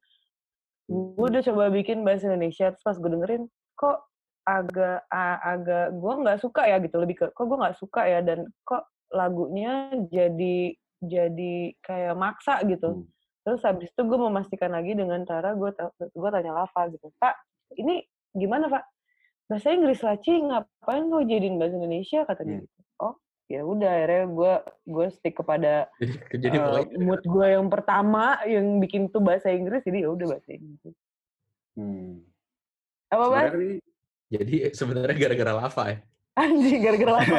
S3: gue udah coba bikin bahasa Indonesia terus pas gue dengerin kok agak agak gue nggak suka ya gitu. Lebih ke kok gue nggak suka ya dan kok lagunya jadi jadi kayak maksa gitu
S2: Hmm.
S3: terus habis itu gue memastikan lagi dengan cara gue gue tanya Lava gitu pak ini gimana pak bahasa Inggris lah Ci ngapain gue jadiin bahasa Indonesia kata dia
S2: Hmm.
S3: gitu oh ya udah akhirnya gue gue stick kepada
S4: Jadi, pokoknya
S3: mood gue yang pertama yang bikin tuh bahasa Inggris jadi ya udah bahasa Inggris
S2: Hmm.
S3: apa
S2: Sebenarnya nih,
S4: jadi sebenarnya gara-gara lava ya.
S3: Anjing gara-gara Lava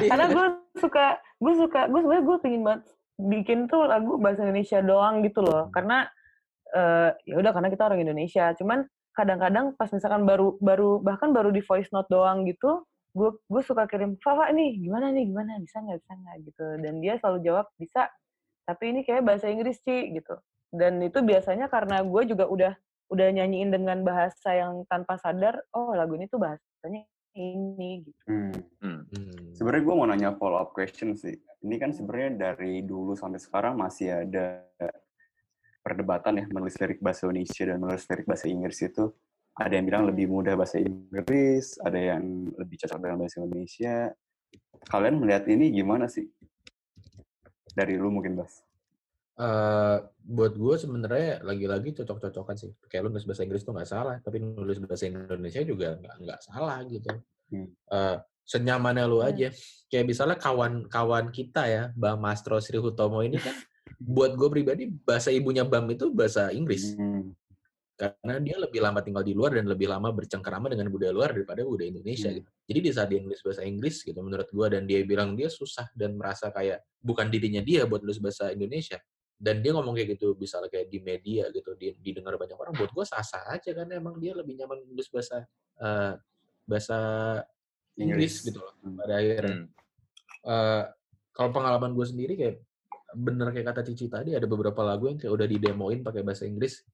S3: karena gue suka gue suka gue sebenarnya gue pengen banget bikin tuh lagu bahasa Indonesia doang gitu loh. Karena eh ya udah karena kita orang Indonesia. Cuman kadang-kadang pas misalkan baru baru bahkan baru di voice note doang gitu gue gue suka kirim Fafa nih gimana nih gimana bisa nggak bisa nggak? gitu. Dan dia selalu jawab bisa tapi ini kayak bahasa Inggris sih gitu. Dan itu biasanya karena gue juga udah udah nyanyiin dengan bahasa yang tanpa sadar oh lagu ini tuh bahasanya ini gitu
S2: hmm.
S5: Hmm.
S4: Hmm.
S2: Sebenarnya gue mau nanya follow up question sih. Ini kan sebenarnya dari dulu sampai sekarang masih ada perdebatan ya menulis lirik bahasa Indonesia dan menulis lirik bahasa Inggris itu ada yang bilang lebih mudah bahasa Inggris, ada yang lebih cocok dengan bahasa Indonesia. Kalian melihat ini gimana sih? Dari lu mungkin, Bas.
S4: Buat gue sebenarnya lagi-lagi cocok-cocokan sih. Kayak lu nulis bahasa Inggris tuh nggak salah, tapi nulis bahasa Indonesia juga nggak salah gitu.
S2: Hmm.
S4: Eh, senyamannya lu
S3: Hmm.
S4: aja. Kayak misalnya kawan-kawan kita ya, Bang Mastro Sri Hutomo ini kan, buat gue pribadi bahasa ibunya Bam itu bahasa Inggris.
S2: Hmm.
S4: Karena dia lebih lama tinggal di luar dan lebih lama bercengkerama dengan budaya luar daripada budaya Indonesia
S2: Hmm.
S4: gitu. Jadi di saat dia nulis bahasa Inggris gitu menurut gue dan dia bilang dia susah dan merasa kayak bukan dirinya dia buat nulis bahasa Indonesia dan dia ngomong kayak gitu misalnya kayak di media gitu di- didengar banyak orang buat gue sah-sah aja karena emang dia lebih nyaman nulis bahasa eh, bahasa Inggris,
S2: Inggris.
S4: gitu loh
S2: Hmm.
S4: pada akhirnya.
S5: Hmm.
S4: Eh, kalau pengalaman gue sendiri kayak bener kayak kata Cici tadi ada beberapa lagu yang kayak udah didemoin pakai bahasa Inggris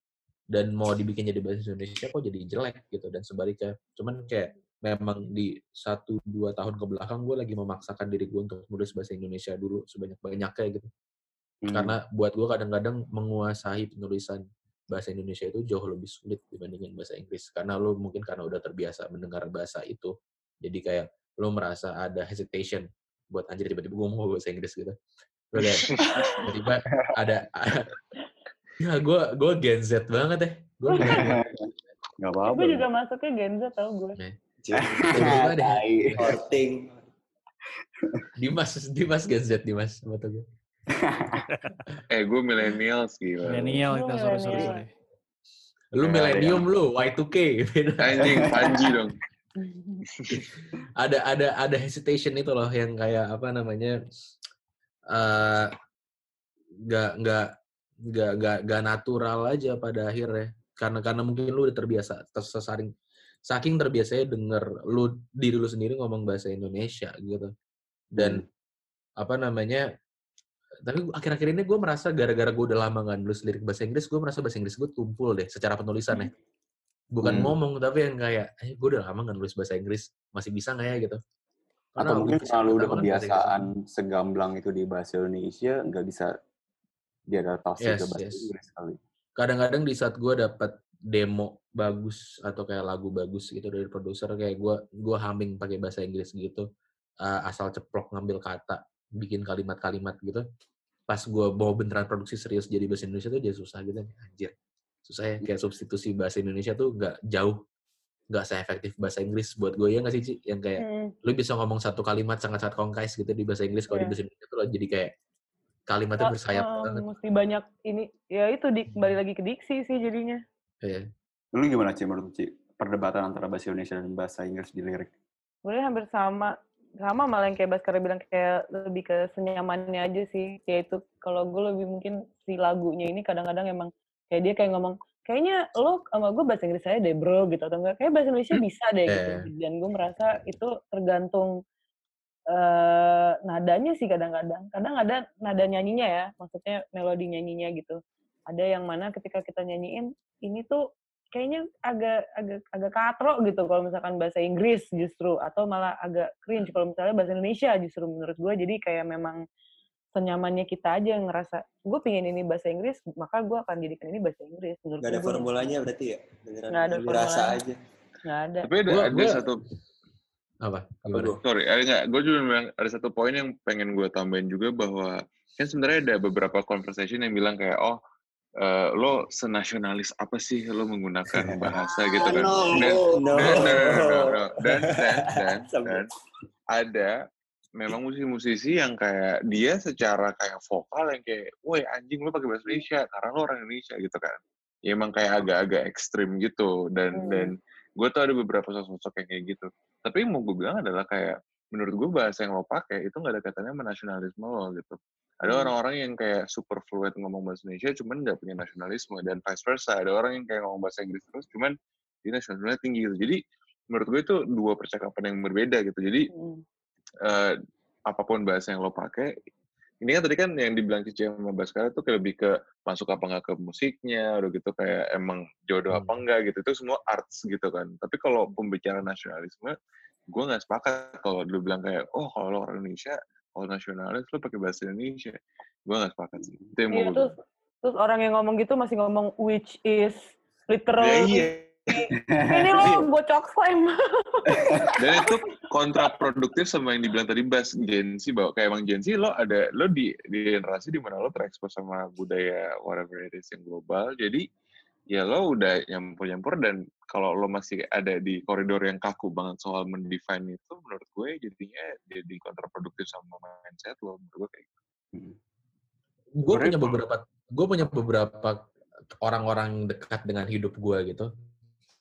S4: dan mau dibikin jadi bahasa Indonesia kok jadi jelek gitu dan sebaliknya cuman kayak memang di satu dua tahun ke belakang gue lagi memaksakan diri gue untuk nulis bahasa Indonesia dulu sebanyak banyaknya gitu
S2: Hmm.
S4: karena buat gue kadang-kadang menguasai penulisan bahasa Indonesia itu jauh lebih sulit dibandingin bahasa Inggris karena lo mungkin karena udah terbiasa mendengar bahasa itu jadi kayak lo merasa ada hesitation buat anjir tiba-tiba gue mau bahasa Inggris gitu lo kayak tiba-tiba ada ya gue gue Gen Z banget deh gue
S2: Nggak apa-apa.
S3: gue juga masuknya Gen Z tau gue
S2: Tai.
S7: Horting.
S4: Dimas Dimas Gen Z Dimas apa tuh gue
S5: Eh, gue millennials gila.
S9: Milenial itu sorry sorry
S3: milenial.
S9: sorry.
S4: lu
S2: Ya,
S4: milenium lu Y2K beda
S5: Anjing, Panji dong.
S4: ada ada ada hesitation itu loh yang kayak apa namanya eh nggak nggak nggak nggak nggak natural aja pada akhirnya karena karena mungkin lu udah terbiasa tersaring saking terbiasanya denger lu diri lu sendiri ngomong bahasa Indonesia gitu dan apa namanya tapi akhir-akhir ini gue merasa gara-gara gue udah lama nggak nulis lirik bahasa Inggris gue merasa bahasa Inggris gue tumpul deh secara penulisan ya bukan
S2: Hmm.
S4: ngomong tapi yang kayak eh gue udah lama nggak nulis bahasa Inggris masih bisa nggak ya gitu
S2: Atau mungkin kalau udah
S4: kan
S2: kebiasaan segamblang itu di bahasa Indonesia, nggak bisa diadaptasi
S4: Yes,
S2: ke bahasa
S4: yes.
S2: Inggris kali.
S4: kadang-kadang di saat gue dapat demo bagus atau kayak lagu bagus gitu dari produser kayak gue gue humming pakai bahasa Inggris gitu uh, asal ceplok ngambil kata bikin kalimat-kalimat gitu pas gue mau beneran produksi serius jadi bahasa Indonesia tuh jadi susah gitu anjir susah ya kayak substitusi bahasa Indonesia tuh nggak jauh nggak seefektif bahasa Inggris buat gue ya nggak sih Ci? yang kayak
S3: Hmm.
S4: lu bisa ngomong satu kalimat sangat-sangat kongkais gitu di bahasa Inggris kalau di
S3: Iya.
S4: bahasa Indonesia tuh lo jadi kayak kalimatnya
S3: Oh,
S4: bersayap
S3: eh,
S4: banget
S3: mesti banyak ini ya itu di, kembali lagi ke diksi sih jadinya
S4: Iya.
S2: Lu gimana Ci menurut Ci? Perdebatan antara bahasa Indonesia dan bahasa Inggris di lirik.
S3: sebenarnya hampir sama sama malah yang kayak Baskara bilang kayak lebih ke senyamannya aja sih. Kayak itu kalau gue lebih mungkin si lagunya ini kadang-kadang emang kayak dia kayak ngomong kayaknya lo sama gue bahasa Inggris aja deh bro gitu atau enggak. Kayak bahasa Indonesia bisa deh gitu.
S4: Eh.
S3: dan gue merasa itu tergantung eh nadanya sih kadang-kadang. Kadang ada nada nyanyinya ya maksudnya melodi nyanyinya gitu. Ada yang mana ketika kita nyanyiin ini tuh kayaknya agak agak agak katro gitu kalau misalkan bahasa Inggris justru atau malah agak cringe kalau misalnya bahasa Indonesia justru menurut gue jadi kayak memang senyamannya kita aja yang ngerasa gue pingin ini bahasa Inggris maka gue akan jadikan ini bahasa Inggris menurut
S7: Gak ada
S3: gue
S7: formulanya berarti ya? Beneran
S3: Nggak ada
S7: rasa
S3: formulanya.
S7: aja.
S3: nggak ada
S5: Tapi ada,
S4: Gua-
S5: ada
S4: gua-
S5: satu
S4: apa
S7: Apa
S4: gimana
S5: sorry, ada nggak? Gue juga bilang ada satu poin yang pengen gue tambahin juga bahwa kan sebenarnya ada beberapa conversation yang bilang kayak oh eh, lo senasionalis apa sih lo menggunakan bahasa gitu kan?
S7: No,
S5: Dan,
S7: no.
S5: dan, dan, dan, dan, dan, dan,
S7: Sampai.
S5: dan ada memang musisi-musisi yang kayak dia secara kayak vokal yang kayak, woi anjing lo pakai bahasa Indonesia karena lo orang Indonesia gitu kan. Ya emang kayak agak-agak ekstrim gitu dan
S3: Hmm.
S5: dan gue tuh ada beberapa sosok yang kayak gitu. Tapi yang mau gue bilang adalah kayak menurut gue bahasa yang lo pakai itu nggak ada katanya sama nasionalisme lo gitu. Ada
S3: Hmm.
S5: orang-orang yang kayak super fluent ngomong bahasa Indonesia cuman nggak punya nasionalisme dan vice versa. Ada orang yang kayak ngomong bahasa Inggris terus cuman dia nasionalisme tinggi gitu. Jadi menurut gue itu dua percakapan yang berbeda gitu. Jadi
S3: Hmm.
S5: eh, apa pun bahasa yang lo pakai ini kan tadi kan yang dibilang Cici sama Baskara tuh kayak lebih ke masuk apa nggak ke musiknya udah gitu kayak emang jodoh apa
S4: Hmm.
S5: enggak gitu itu semua arts gitu kan tapi kalau pembicaraan nasionalisme gue nggak sepakat kalau lu bilang kayak oh kalau orang Indonesia kalau nasionalis lo pakai bahasa Indonesia? Gue nggak sepakat sih itu yang mau
S3: Iya
S5: gue
S3: terus terus orang yang ngomong gitu masih ngomong which is
S5: ya
S3: literal
S5: iya.
S3: Ini lo bocok slam
S5: dan itu kontraproduktif sama yang dibilang tadi Bas Gen Z bahwa kayak emang Gen Z lo ada lo di di generasi di mana lo terekspos sama budaya whatever it is yang global jadi ya lo udah nyampur-nyampur dan kalau lo masih ada di koridor yang kaku banget soal mendefine itu menurut gue jadinya jadi kontraproduktif sama mindset lo menurut gue kayak gitu.
S2: Hmm.
S4: gue punya beberapa gue punya beberapa orang-orang dekat dengan hidup gue gitu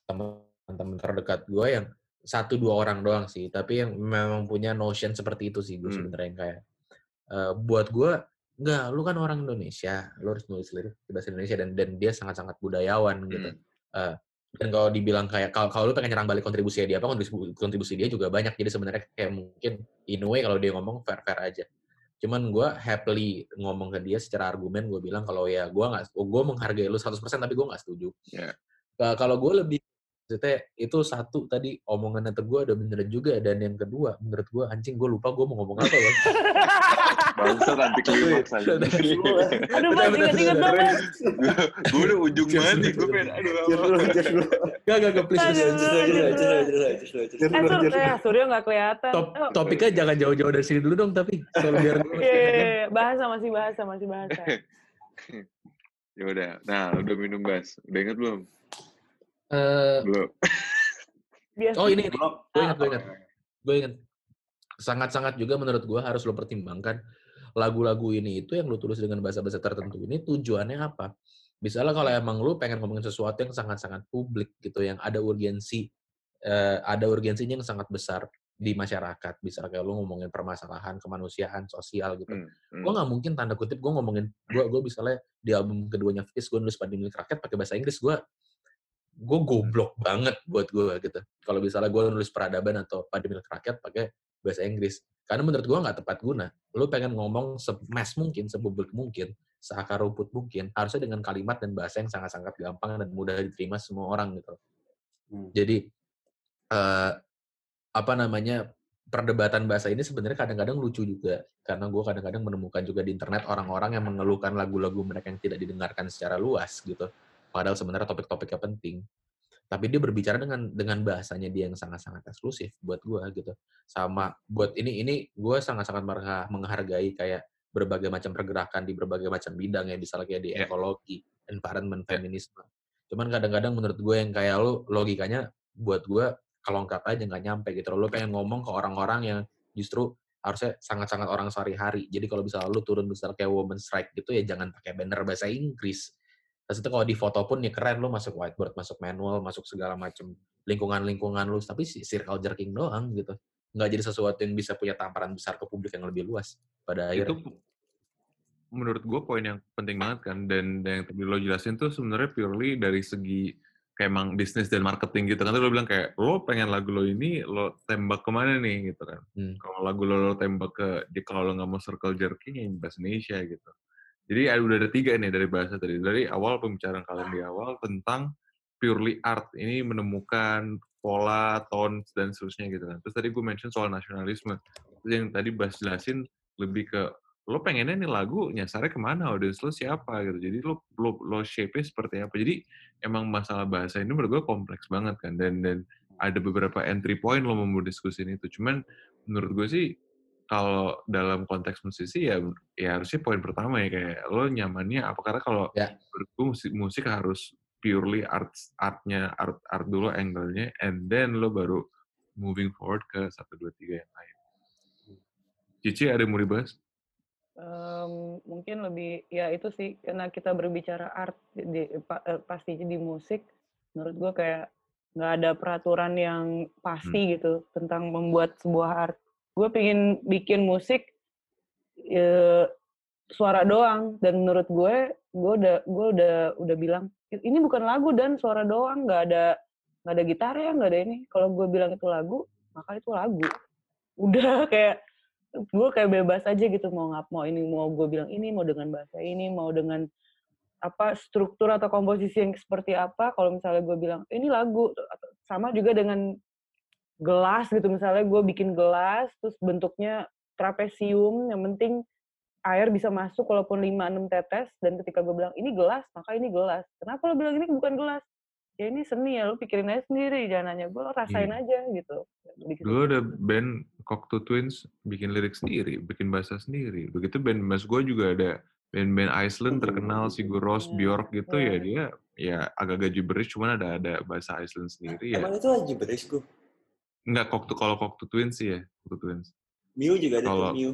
S4: teman-teman terdekat gue yang satu dua orang doang sih tapi yang memang punya notion seperti itu sih gue
S5: Hmm.
S4: sebenarnya yang kayak eh, buat gue enggak lu kan orang Indonesia lu harus nulis lirik di bahasa Indonesia dan dan dia sangat-sangat budayawan gitu
S5: Hmm.
S4: Dan kalau dibilang kayak kalau kalau lu pengen nyerang balik kontribusi dia apa kontribusi, kontribusi dia juga banyak. Jadi sebenarnya kayak mungkin in way kalau dia ngomong fair fair aja. Cuman gue happily ngomong ke dia secara argumen gue bilang kalau ya gue nggak gue menghargai lu 100% tapi gue nggak setuju.
S5: Ya.
S4: Ka- kalau gue lebih maksudnya itu satu tadi omongan itu gue ada bener juga dan yang kedua menurut gue anjing gue lupa gue mau ngomong apa ya
S5: bangsa nanti aja
S3: aduh ingat-ingat
S4: bener.
S3: banget
S5: gue udah ujung banget nih gue pengen aduh
S4: gak gak gak please,
S3: eh, sur eh Suryo nggak kelihatan
S4: Top,
S3: Oh,
S4: topiknya jangan jauh-jauh dari sini dulu dong tapi biar
S3: iya, iya, iya. bahasa masih bahasa masih bahasa
S5: ya udah nah udah minum Bas udah inget belum
S4: Eh,
S5: belum.
S3: biasa
S4: oh ini, ini. Gue ingat gue ingat. gue ingat. Sangat-sangat juga menurut gue harus lo pertimbangkan lagu-lagu ini itu yang lo tulis dengan bahasa-bahasa tertentu ini tujuannya apa. Misalnya kalau emang lo pengen ngomongin sesuatu yang sangat-sangat publik gitu yang ada urgensi eh, ada urgensinya yang sangat besar di masyarakat. Bisa kayak lo ngomongin permasalahan kemanusiaan sosial gitu.
S5: Hmm, hmm.
S4: gue nggak mungkin tanda kutip gue ngomongin gue gue misalnya di album keduanya Fizz gue nulis pada milik rakyat pakai bahasa Inggris gue gue goblok banget buat gue gitu. Kalau misalnya gue nulis peradaban atau pada milik rakyat pakai bahasa Inggris. Karena menurut gue nggak tepat guna. Lu pengen ngomong semes mungkin sepublik mungkin seakar rumput mungkin harusnya dengan kalimat dan bahasa yang sangat-sangat gampang dan mudah diterima semua orang gitu.
S2: Hmm.
S4: jadi eh, apa namanya perdebatan bahasa ini sebenarnya kadang-kadang lucu juga. Karena gue kadang-kadang menemukan juga di internet orang-orang yang mengeluhkan lagu-lagu mereka yang tidak didengarkan secara luas gitu padahal sebenarnya topik-topiknya penting tapi dia berbicara dengan dengan bahasanya dia yang sangat-sangat eksklusif buat gue gitu sama buat ini ini gue sangat-sangat menghargai kayak berbagai macam pergerakan di berbagai macam bidang ya, misalnya kayak di
S5: Ya.
S4: ekologi, environment,
S5: Ya.
S4: feminisme. Cuman kadang-kadang menurut gue yang kayak lu, logikanya buat gue kelongkap aja nggak nyampe gitu. Lu pengen ngomong ke orang-orang yang justru harusnya sangat-sangat orang sehari-hari. Jadi kalau misalnya lu turun misalnya kayak woman strike gitu ya jangan pakai banner bahasa Inggris. Terus itu kalau di foto pun ya keren lu masuk whiteboard, masuk manual, masuk segala macam lingkungan-lingkungan lu. Tapi si circle jerking doang gitu. Nggak jadi sesuatu yang bisa punya tamparan besar ke publik yang lebih luas pada
S5: itu
S4: akhirnya.
S5: menurut gue poin yang penting banget kan dan, dan yang tadi lo jelasin tuh sebenarnya purely dari segi kayak emang bisnis dan marketing gitu kan lo bilang kayak lo pengen lagu lo ini lo tembak ke mana nih gitu kan
S4: Hmm.
S5: kalau lagu lo, lo tembak ke kalau lo nggak mau circle jerking ya bahasa Indonesia gitu jadi ada- udah ada tiga nih dari bahasa tadi. Dari awal pembicaraan kalian di awal tentang purely art. Ini menemukan pola tones dan seterusnya gitu kan. Terus tadi gue mention soal nasionalisme. Terus yang tadi Bas jelasin lebih ke lo pengennya nih lagu nyasarnya ke mana? Audiens lo siapa? Gitu. Jadi lo lo lo shape seperti apa. Jadi emang masalah bahasa ini menurut gue kompleks banget kan. Dan dan ada beberapa entry point lo mau diskusin itu. Cuman menurut gue sih kalau dalam konteks musisi ya ya harusnya poin pertama ya kayak lo nyamannya apa karena kalau
S4: Ya.
S5: menurut gue musik musik harus purely art artnya art art dulu angle-nya and then lo baru moving forward ke satu dua tiga yang lain Cici ada yang mau dibahas?
S3: Em, mungkin lebih ya itu sih karena kita berbicara art di, pa- eh, pastinya di musik menurut gua kayak nggak ada peraturan yang pasti gitu tentang membuat sebuah art gue pengen bikin musik eh, suara doang. Dan menurut gue gue udah gue udah udah bilang ini bukan lagu dan. Suara doang. Nggak ada nggak ada gitar ya nggak ada ini. Kalau gue bilang itu lagu maka itu lagu. Udah kayak gue kayak bebas aja gitu. Mau ngap mau ini mau gue bilang ini mau dengan bahasa ini mau dengan apa struktur atau komposisi yang seperti apa. Kalau misalnya gue bilang ini lagu sama juga dengan gelas gitu misalnya gue bikin gelas terus bentuknya trapesium yang penting air bisa masuk walaupun 5-6 tetes dan ketika gue bilang ini gelas maka ini gelas kenapa lo bilang ini bukan gelas ya ini seni ya lo pikirin aja sendiri jangan nanya gue lo rasain
S5: Iya.
S3: aja gitu Begitu.
S5: Dulu ada band Cocteau Twins bikin lirik sendiri, bikin bahasa sendiri. Begitu band mas gue juga ada band-band Iceland terkenal Sigur Rós,
S3: Hmm,
S5: Bjork gitu ya
S3: iya.
S5: dia ya agak-agak gibberish cuman ada ada bahasa Iceland sendiri ya.
S7: Emang itu aja beres gue.
S5: Enggak Cocteau kalau Cocteau Twins sih ya, Cocteau Twins.
S7: Mew juga ada
S5: Kalau-
S7: tuh Mew.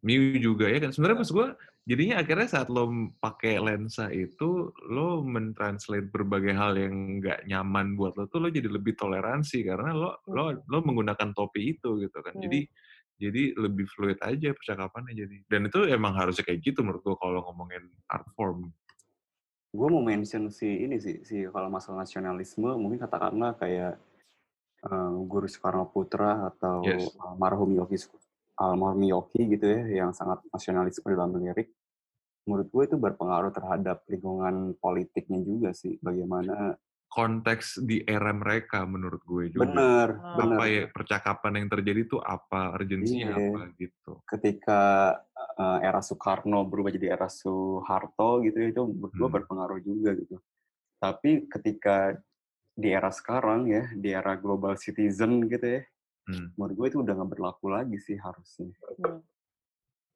S5: Mew juga ya kan. Sebenarnya pas gue jadinya akhirnya saat lo pakai lensa itu lo mentranslate berbagai hal yang nggak nyaman buat lo tuh lo jadi lebih toleransi karena lo lo lo menggunakan topi itu gitu kan.
S3: Hmm.
S5: Jadi jadi lebih fluid aja percakapannya jadi. Dan itu emang harusnya kayak gitu menurut gue kalau ngomongin art form.
S2: gue mau mention si ini sih si kalau masalah nasionalisme mungkin katakanlah kayak eh, Guru Soekarno Putra atau
S5: Yes.
S2: almarhum Yogi Su- almarhum Yogi gitu ya yang sangat nasionalisme dalam lirik menurut gue itu berpengaruh terhadap lingkungan politiknya juga sih bagaimana
S5: Konteks di era mereka menurut gue juga.
S2: bener
S3: Ah.
S2: bener
S5: Apa ya percakapan yang terjadi tuh apa, urgensinya
S2: Iya.
S5: apa gitu.
S2: ketika eh, era Soekarno berubah jadi era Soeharto gitu ya, itu menurut gue
S5: Hmm.
S2: berpengaruh juga gitu. Tapi ketika di era sekarang ya, di era global citizen gitu ya,
S5: Hmm.
S2: menurut gue itu udah nggak berlaku lagi sih harusnya.
S3: Hmm.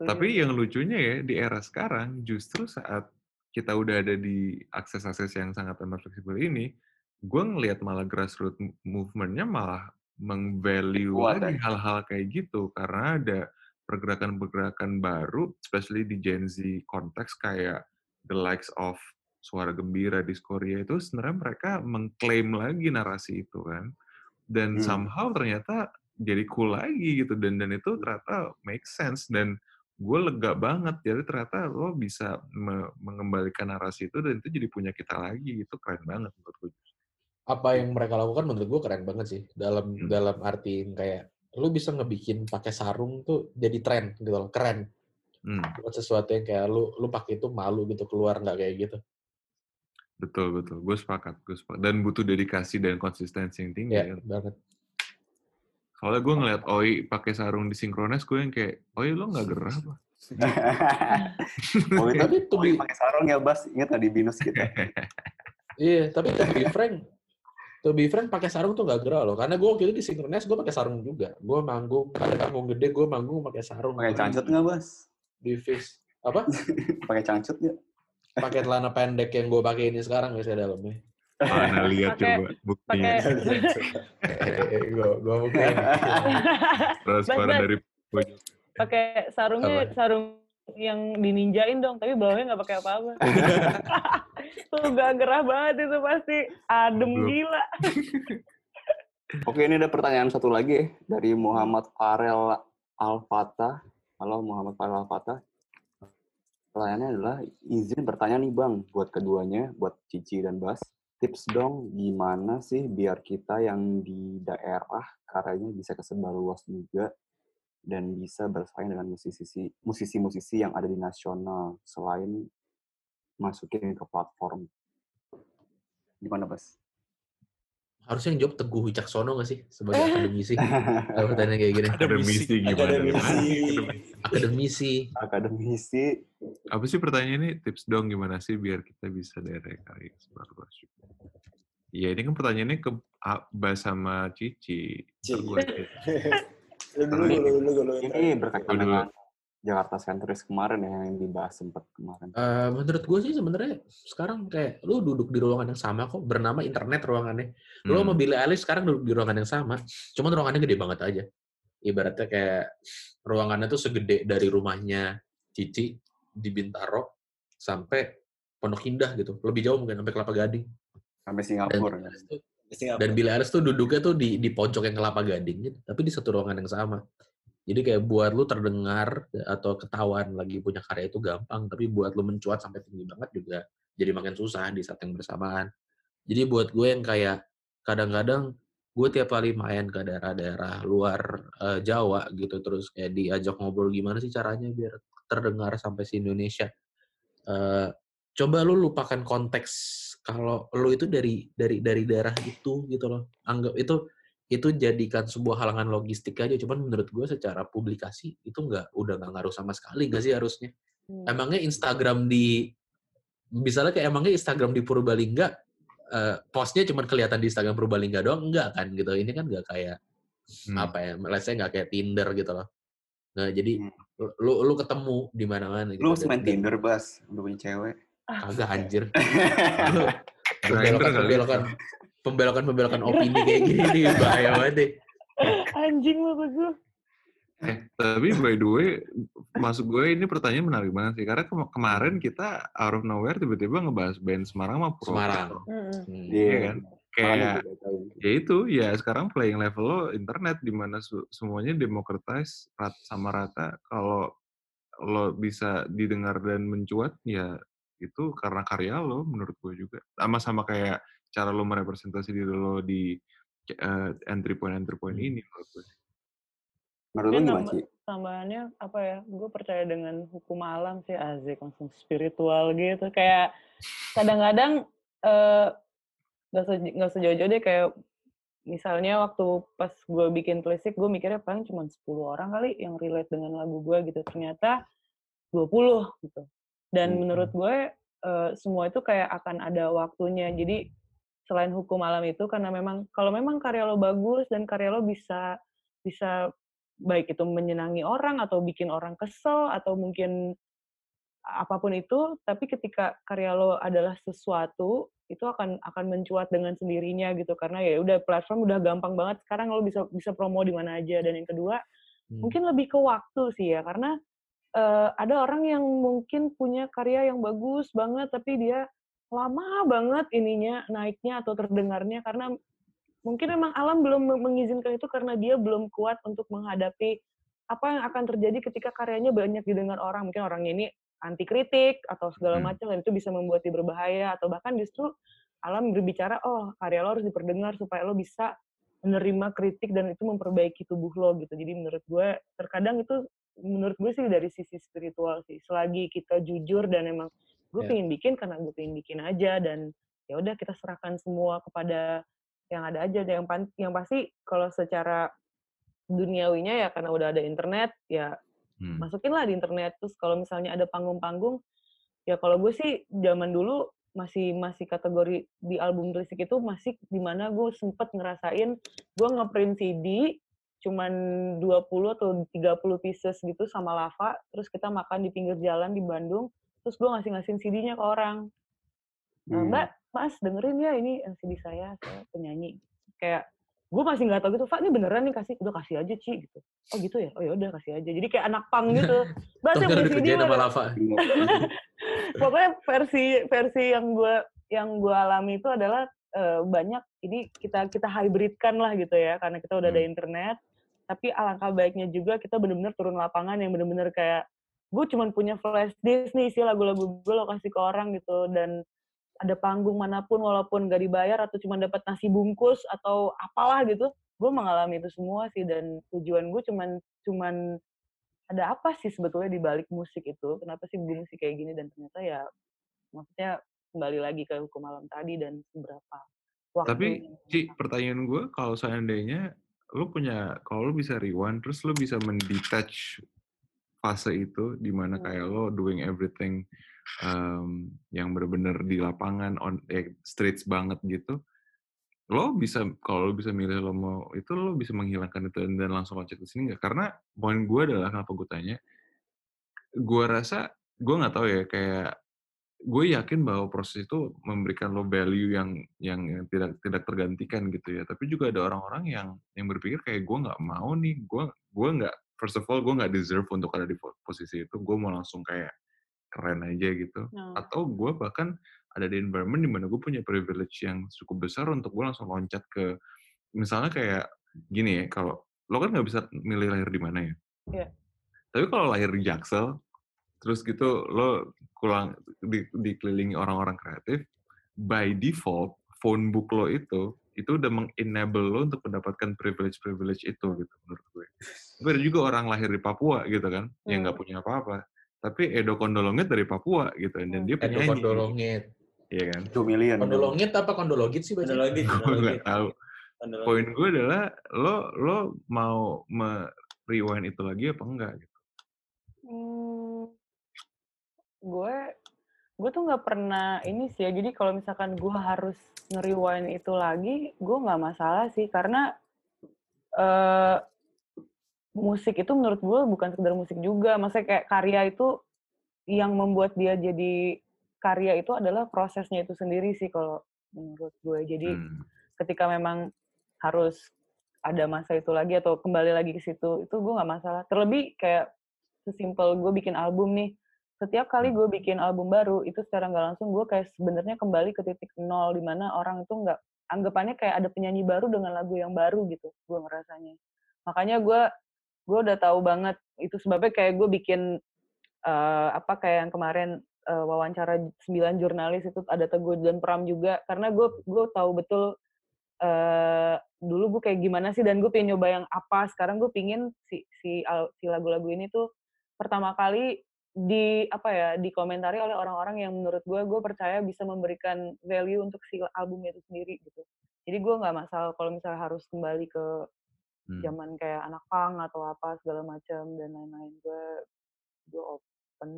S5: Tapi yang lucunya ya di era sekarang justru saat kita udah ada di akses-akses yang sangat amat fleksibel ini, gue ngelihat malah grassroots mo- movement-nya malah meng-value lagi hal-hal kayak gitu karena ada pergerakan-pergerakan baru, especially di Gen Z konteks kayak the likes of Suara Gembira, Diskoria itu sebenarnya mereka mengklaim lagi narasi itu kan. Dan
S2: Hmm.
S5: somehow ternyata jadi cool lagi gitu dan dan itu ternyata make sense dan gue lega banget. Jadi ternyata lo bisa me- mengembalikan narasi itu dan itu jadi punya kita lagi itu keren banget menurut gue.
S4: Apa yang mereka lakukan menurut gue keren banget sih. Dalam
S5: Hmm.
S4: dalam artiin kayak lu bisa ngebikin pakai sarung tuh jadi tren gitu loh keren.
S5: Hmm,
S4: bukan sesuatu yang kayak lu lu pakai itu malu gitu keluar nggak kayak gitu
S5: betul betul gue sepakat gue sepakat dan butuh dedikasi dan konsistensi yang tinggi
S4: ya
S5: ya.
S4: banget
S5: soalnya gue ngeliat Oi pakai sarung di sinkronis gue yang kayak Oi lo nggak gerah apa
S2: itu
S4: Tapi to be-
S2: pakai sarung ya Bas, ingat nggak di binus kita.
S4: iya tapi to be frank to be frank pakai sarung tuh nggak gerah loh karena gue waktu itu di synchronize gue pakai sarung juga gue manggung ada panggung gede gue manggung pakai sarung
S2: Pakai cancet nggak Bas?
S4: di fix apa
S2: Pakai cangcut ya?
S4: Pakai celana pendek yang gue pakai ini sekarang guys ya dalamnya
S9: Mana lihat coba buktinya.
S4: gue gue
S9: Transparan
S3: Bas, Bas.
S9: dari pojok.
S3: pakai sarungnya
S4: Apa?
S3: sarung yang dininjain dong tapi bawahnya nggak pakai apa-apa tuh gak gerah banget itu pasti adem
S9: Belum.
S3: gila
S2: Oke, ini ada pertanyaan satu lagi dari Muhammad Farel Al-Fatah. Halo Muhammad Farel Al-Fatah. Pertanyaannya adalah, izin bertanya nih Bang, buat keduanya, buat Cici dan Bas. Tips dong, gimana sih biar kita yang di daerah karyanya bisa kesebar luas juga dan bisa bersaing dengan musisi musisi-musisi yang ada di nasional selain masukin ke platform. Gimana Bas?
S4: Harusnya yang jawab teguh wicaksono gak sih sebagai akademisi kalau pertanyaan kayak gini
S9: Akademisi gimana?
S7: Akademisi.
S4: akademisi
S2: Akademisi
S9: Apa sih pertanyaannya? Tips dong gimana sih biar kita bisa daerah juga. Ya ini kan pertanyaannya ke A- Bas sama Cici.
S7: Cici. Lu dulu, lu dulu, lu dulu.
S2: ini berkaitan dengan Jakarta sentris kemarin ya yang dibahas sempat kemarin.
S4: Eh, menurut gue sih sebenarnya sekarang kayak lu duduk di ruangan yang sama kok bernama internet ruangannya. Lu sama
S9: Hmm.
S4: Billie Eilish sekarang duduk di ruangan yang sama. Cuman ruangannya gede banget aja. Ibaratnya kayak ruangannya tuh segede dari rumahnya Cici di Bintaro sampai Pondok Indah gitu. Lebih jauh mungkin sampai Kelapa Gading.
S2: Sampai
S4: Dan,
S2: Singapura. kan.
S7: Singapura.
S4: dan Billie Eilish tuh duduknya tuh di di pojok yang Kelapa Gading gitu, tapi di satu ruangan yang sama. Jadi kayak buat lu terdengar atau ketahuan lagi punya karya itu gampang, tapi buat lu mencuat sampai tinggi banget juga jadi makin susah di saat yang bersamaan. Jadi buat gue yang kayak kadang-kadang gue tiap kali main ke daerah-daerah luar eh, Jawa gitu terus kayak diajak ngobrol gimana sih caranya biar terdengar sampai si Indonesia. Eh, coba lu lupakan konteks kalau lu itu dari dari dari daerah itu gitu loh. Anggap itu itu jadikan sebuah halangan logistik aja. Cuman menurut gue secara publikasi itu nggak udah nggak ngaruh sama sekali nggak sih harusnya.
S3: Hmm.
S4: Emangnya Instagram di misalnya kayak emangnya Instagram di Purbalingga eh, postnya cuma kelihatan di Instagram Purbalingga doang enggak kan gitu. Ini kan nggak kayak
S9: Hmm.
S4: apa ya, let's nggak kayak Tinder gitu loh. Nah, jadi
S2: Hmm.
S4: lu lu ketemu di mana-mana gitu.
S2: Lu main Tinder, Bas? Udah punya cewek?
S4: Kagak anjir. Pembelokan
S9: kali.
S4: pembelokan pembelokan pembelokan opini kayak gini nih bahaya banget deh.
S3: anjing lu gue
S9: Eh, tapi by the way, masuk gue ini pertanyaan menarik banget sih. Karena kem- kemarin kita out of nowhere tiba-tiba ngebahas band Semarang sama Purwokerto.
S4: Semarang.
S3: Hmm.
S4: Hmm.
S9: Iya kan? Kayak ya itu ya sekarang playing level lo internet di mana su- semuanya democratize rat sama rata kalau lo bisa didengar dan mencuat ya itu karena karya lo menurut gue juga sama-sama kayak cara lo merepresentasi diri lo di eh, entry point entry point
S4: Hmm.
S9: ini menurut gue
S2: Menurut gimana,
S3: nambah-
S2: Ci?
S3: tambahannya apa ya gue percaya dengan hukum alam sih azik langsung spiritual gitu kayak kadang-kadang eh nggak se nggak sejauh-jauh deh kayak misalnya waktu pas gue bikin plastik gue mikirnya paling cuma 10 orang kali yang relate dengan lagu gue gitu ternyata 20 gitu dan
S2: Hmm.
S3: menurut gue eh, semua itu kayak akan ada waktunya jadi selain hukum alam itu karena memang kalau memang karya lo bagus dan karya lo bisa bisa baik itu menyenangi orang atau bikin orang kesel atau mungkin apa pun itu tapi ketika karya lo adalah sesuatu itu akan akan mencuat dengan sendirinya gitu karena ya udah platform udah gampang banget sekarang lo bisa bisa promo di mana aja dan yang kedua
S4: Hmm.
S3: mungkin lebih ke waktu sih ya karena eh, ada orang yang mungkin punya karya yang bagus banget tapi dia lama banget ininya naiknya atau terdengarnya karena mungkin memang alam belum me- mengizinkan itu karena dia belum kuat untuk menghadapi apa yang akan terjadi ketika karyanya banyak didengar orang. Mungkin orangnya ini anti kritik atau segala
S9: Hmm.
S3: macam dan itu bisa membuat dia berbahaya atau bahkan justru alam berbicara oh karya lo harus diperdengar supaya lo bisa menerima kritik dan itu memperbaiki tubuh lo gitu. Jadi menurut gue terkadang itu menurut gue sih dari sisi spiritual sih. Selagi kita jujur dan emang gue
S4: Ya.
S3: pengen bikin karena gue pengen bikin aja dan ya udah kita serahkan semua kepada yang ada aja yang pan- yang pasti kalau secara duniawinya ya karena udah ada internet ya
S9: Hmm.
S3: masukin lah di internet terus kalau misalnya ada panggung-panggung ya kalau gue sih zaman dulu masih masih kategori di album risik itu masih di mana gue sempet ngerasain gue ngeprint CD cuman 20 atau 30 pieces gitu sama lava, terus kita makan di pinggir jalan di Bandung, terus gue ngasih-ngasihin CD-nya ke orang. "Eh,
S2: Hmm.
S3: Mbak, Mas dengerin ya ini CD saya, saya penyanyi. Kayak gue masih nggak tahu gitu, Pak ini beneran nih kasih, udah kasih aja Ci gitu. Oh gitu ya, oh ya udah kasih aja. Jadi kayak anak pang gitu. Beli
S4: udah
S3: CD
S4: kerjaan sama
S3: Mbak."
S4: lava.
S3: Pokoknya versi versi yang gue yang gue alami itu adalah eh, banyak jadi kita kita hybridkan lah gitu ya karena kita udah ada
S4: Hmm.
S3: internet tapi alangkah baiknya juga kita bener-bener turun lapangan yang bener-bener kayak gue cuman punya flash disk nih isi lagu-lagu gue lo kasih ke orang gitu. Dan ada panggung mana pun walaupun gak dibayar atau cuma dapat nasi bungkus atau apalah gitu gue mengalami itu semua sih. Dan tujuan gue cuman cuman ada apa sih sebetulnya di balik musik itu? Kenapa sih gue musik kayak gini? Dan ternyata ya maksudnya kembali lagi ke hukum malam tadi dan seberapa waktu
S5: Tapi, Ci, pertanyaan gue, kalau seandainya lu punya, kalau lu bisa rewind, terus lu bisa mendetach fase itu, di mana kayak lo doing everything um, yang benar-benar di lapangan, on eh, streets banget gitu, lo bisa, kalau lo bisa milih lo mau, itu lo bisa menghilangkan itu dan langsung loncat ke sini nggak? Karena poin gue adalah, kenapa gue tanya, gue rasa, gue nggak tahu ya, kayak gue yakin bahwa proses itu memberikan lo value yang yang, yang tidak tidak tergantikan gitu ya. Tapi juga ada orang-orang yang yang berpikir kayak gue nggak mau nih, gue gue nggak first of all gue nggak deserve untuk ada di po- posisi itu. Gue mau langsung kayak keren aja gitu.
S3: Nah.
S5: Atau gue bahkan ada di environment di mana gue punya privilege yang cukup besar untuk gue langsung loncat ke misalnya kayak gini ya kalau lo kan nggak bisa milih lahir di mana ya.
S3: Iya.
S5: Tapi kalau lahir di Jaksel, terus gitu lo kurang di, dikelilingi orang-orang kreatif, by default phone book lo itu itu udah mengenable lo untuk mendapatkan privilege-privilege itu gitu menurut gue. Tapi ada juga orang lahir di Papua gitu kan, yang nggak
S3: Hmm.
S5: punya apa-apa. Tapi Edo Kondolongit dari Papua gitu, dan dia
S4: Edo
S5: penyanyi.
S4: kondolongit.
S5: Iya kan?
S2: 2 million.
S4: Kondolongit apa kondologit sih baca?
S7: Kondologit,
S5: Gue
S7: kondologit.
S5: nggak tahu.
S7: Kondologit.
S5: Poin gue adalah lo lo mau me-rewind itu lagi apa enggak gitu.
S3: Hmm, gue gue tuh nggak pernah ini sih ya jadi kalau misalkan gue harus nge-rewind itu lagi gue nggak masalah sih. Karena eh musik itu menurut gue bukan sekedar musik juga. Maksudnya kayak karya itu yang membuat dia jadi karya itu adalah prosesnya itu sendiri sih kalau menurut gue jadi
S5: Hmm.
S3: ketika memang harus ada masa itu lagi atau kembali lagi ke situ itu gue nggak masalah. Terlebih kayak sesimpel gue bikin album nih setiap kali gue bikin album baru itu secara nggak langsung gue kayak sebenarnya kembali ke titik nol di mana orang itu nggak anggapannya kayak ada penyanyi baru dengan lagu yang baru gitu gue ngerasanya. Makanya gue gue udah tahu banget itu sebabnya kayak gue bikin eh, apa kayak yang kemarin eh, wawancara sembilan jurnalis itu ada Teguh dan Pram juga karena gue gue tahu betul eh dulu gue kayak gimana sih dan gue pengen nyoba yang apa. Sekarang gue pingin si si si lagu-lagu ini tuh pertama kali di apa ya dikomentari oleh orang-orang yang menurut gue gue percaya bisa memberikan value untuk si albumnya itu sendiri gitu jadi gue nggak masalah kalau misalnya harus kembali ke
S5: Hmm.
S3: zaman kayak anak pang atau apa segala macam dan lain-lain gue gue open